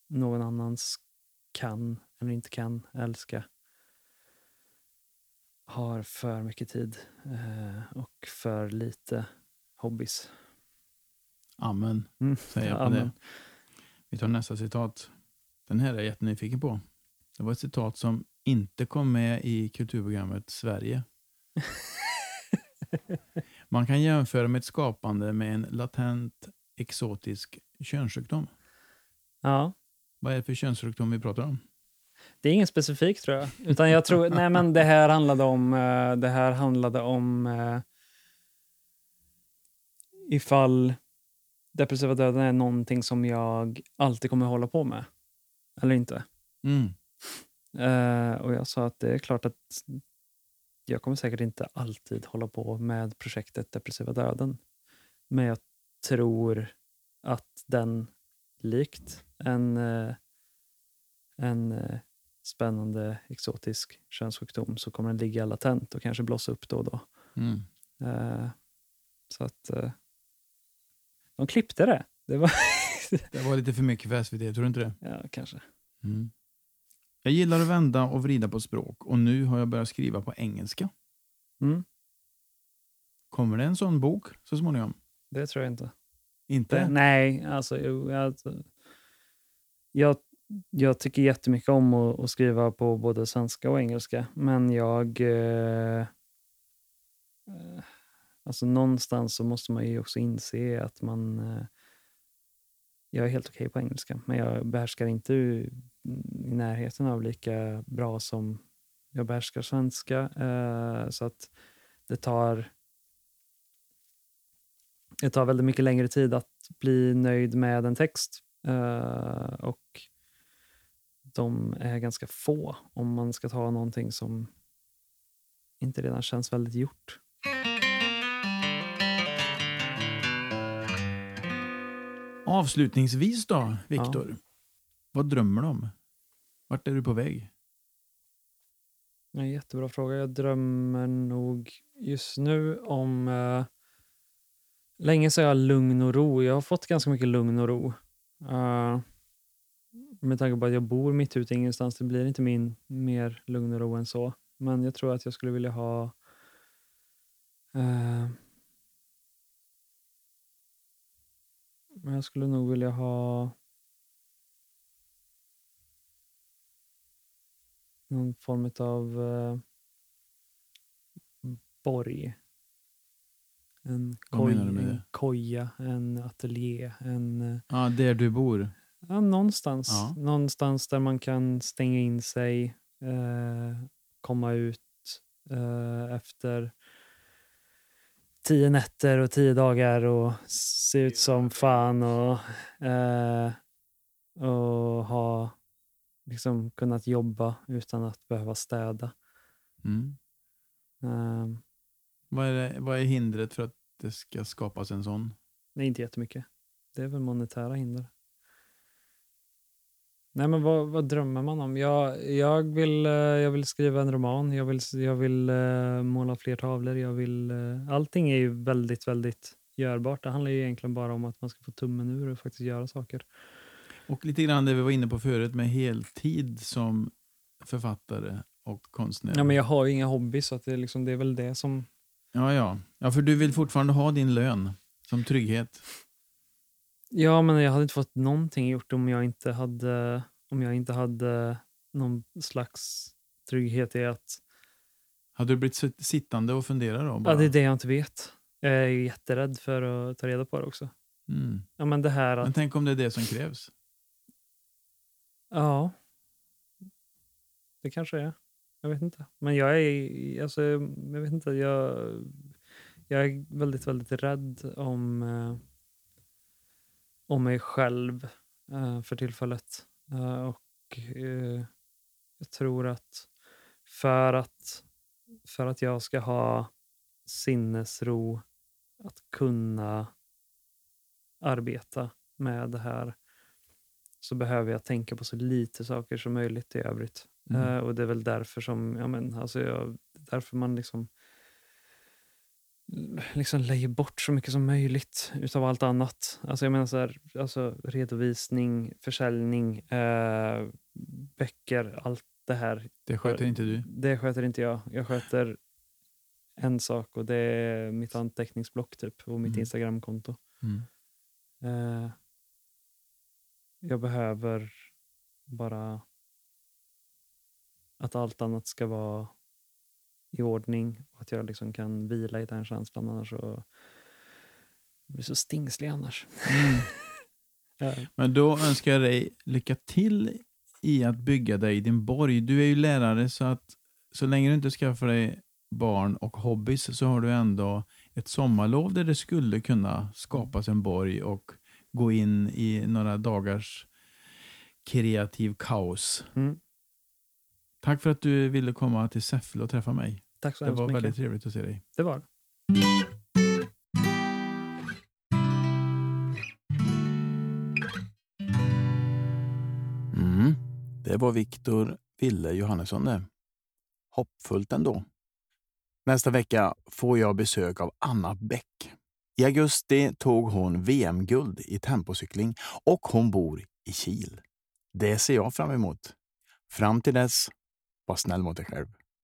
någon annans kan eller inte kan älska har för mycket tid eh, och för lite hobbys. Amen, Mm. säger jag på Amen. det. Vi tar nästa citat. Den här är jag jättenyfiken på. Det var ett citat som inte kom med i kulturprogrammet Sverige. [LAUGHS] Man kan jämföra med ett skapande med en latent exotisk könssjukdom. Ja, Vad är det för könssjukdom vi pratar om? det är ingen specifik tror jag. Utan jag tror, nej men det här handlade om, eh, det här handlade om eh, ifall depressiva döden är någonting som jag alltid kommer hålla på med. Eller inte. Mm. Eh, och jag sa att det är klart att jag kommer säkert inte alltid hålla på med projektet Depressiva döden. Men jag tror att den likt en, eh, en eh, spännande exotisk könssjukdom så kommer den ligga latent och kanske blossa upp då och då. Mm. Eh, så att de klippte det. Det var Det var lite för mycket för SVT, tror du inte det? ja, kanske. Mm. Jag gillar att vända och vrida på språk och nu har jag börjat skriva på engelska. Mm, Kommer det en sån bok så småningom? det tror jag inte. Inte? Det, nej, alltså, jag, jag, jag tycker jättemycket om att, att skriva på både svenska och engelska, men jag... Eh, eh, alltså någonstans så måste man ju också inse att man... Eh, jag är helt okej på engelska, men jag behärskar inte i mm, i närheten av lika bra som jag behärskar svenska. Eh, så att det tar det tar väldigt mycket längre tid att bli nöjd med en text. Eh, och de är ganska få om man ska ta någonting som inte redan känns väldigt gjort. Avslutningsvis då, Viktor. Vad drömmer du om? Vart är du på väg? En jättebra fråga. Jag drömmer nog just nu om... Eh, länge så har jag lugn och ro. Jag har fått ganska mycket lugn och ro. Eh, med tanke på att jag bor mitt ute ingenstans. Det blir inte min mer lugn och ro än så. Men jag tror att jag skulle vilja ha... Eh, men jag skulle nog vilja ha... någon form av uh, borg. En, koj, en koja, en ateljé, en... eh, Ja, där du bor. Ja, någonstans. Ja. Någonstans där man kan stänga in sig, eh, komma ut eh, efter tio nätter och tio dagar och se ut som fan och, eh, och ha liksom kunnat jobba utan att behöva städa. Mm. Eh, Vad, är det, vad är hindret för att det ska skapas en sån? nej, inte jättemycket. Det är väl monetära hinder. Nej, men vad, vad drömmer man om? Jag, jag, vill, eh, jag vill skriva en roman, jag vill, jag vill eh, måla fler tavlor. Jag vill, eh, allting är ju väldigt, väldigt görbart. Det handlar ju egentligen bara om att man ska få tummen ur och faktiskt göra saker. Och lite grann det vi var inne på förut med heltid som författare och konstnär. Ja, men jag har ju inga hobby så att det, är liksom, det är väl det som... ja, ja. ja, för du vill fortfarande ha din lön som trygghet. Ja, men jag hade inte fått någonting gjort om jag inte hade, om jag inte hade någon slags trygghet i att... Hade du blivit sitt- sittande och fundera då? Bara? Ja, det är det jag inte vet. Jag är jätterädd för att ta reda på det också. mm. Ja, men det här att... Men tänk om det är det som krävs? Ja. Det kanske är. Jag vet inte. Men jag är... Alltså, jag vet inte. Jag, jag är väldigt, väldigt rädd om, eh, om mig själv eh, för tillfället. Eh, och eh, jag tror att för att för att jag ska ha sinnesro att kunna arbeta med det här så behöver jag tänka på så lite saker som möjligt i övrigt. Mm. Eh, och det är väl därför som, ja men, alltså jag, därför man liksom liksom lägger bort så mycket som möjligt utav allt annat. Alltså jag menar så här, alltså redovisning, försäljning, eh, böcker, allt det här. Det sköter inte du? Det sköter inte jag. Jag sköter en sak och det är mitt anteckningsblock typ och mitt Mm. Instagramkonto. Mm. Eh, jag behöver bara att allt annat ska vara i ordning och att jag liksom kan vila i den känslan annars så jag blir så stingslig annars. Mm. [LAUGHS] Ja. Men då önskar jag dig lycka till i att bygga dig din borg. Du är ju lärare så att så länge du inte skaffar dig barn och hobbys så har du ändå ett sommarlov där det skulle kunna skapas en borg och gå in i några dagars kreativ kaos. Mm. Tack för att du ville komma till Säffle och träffa mig. Tack så Det hemskt var mycket. väldigt trevligt att se dig. Det var det. var Viktor Ville Johannesson det. Hoppfullt ändå. Nästa vecka får jag besök av Anna Bäck. I augusti tog hon VM-guld i tempocykling och hon bor i Kil. Det ser jag fram emot. Fram till dess, var snäll mot dig själv.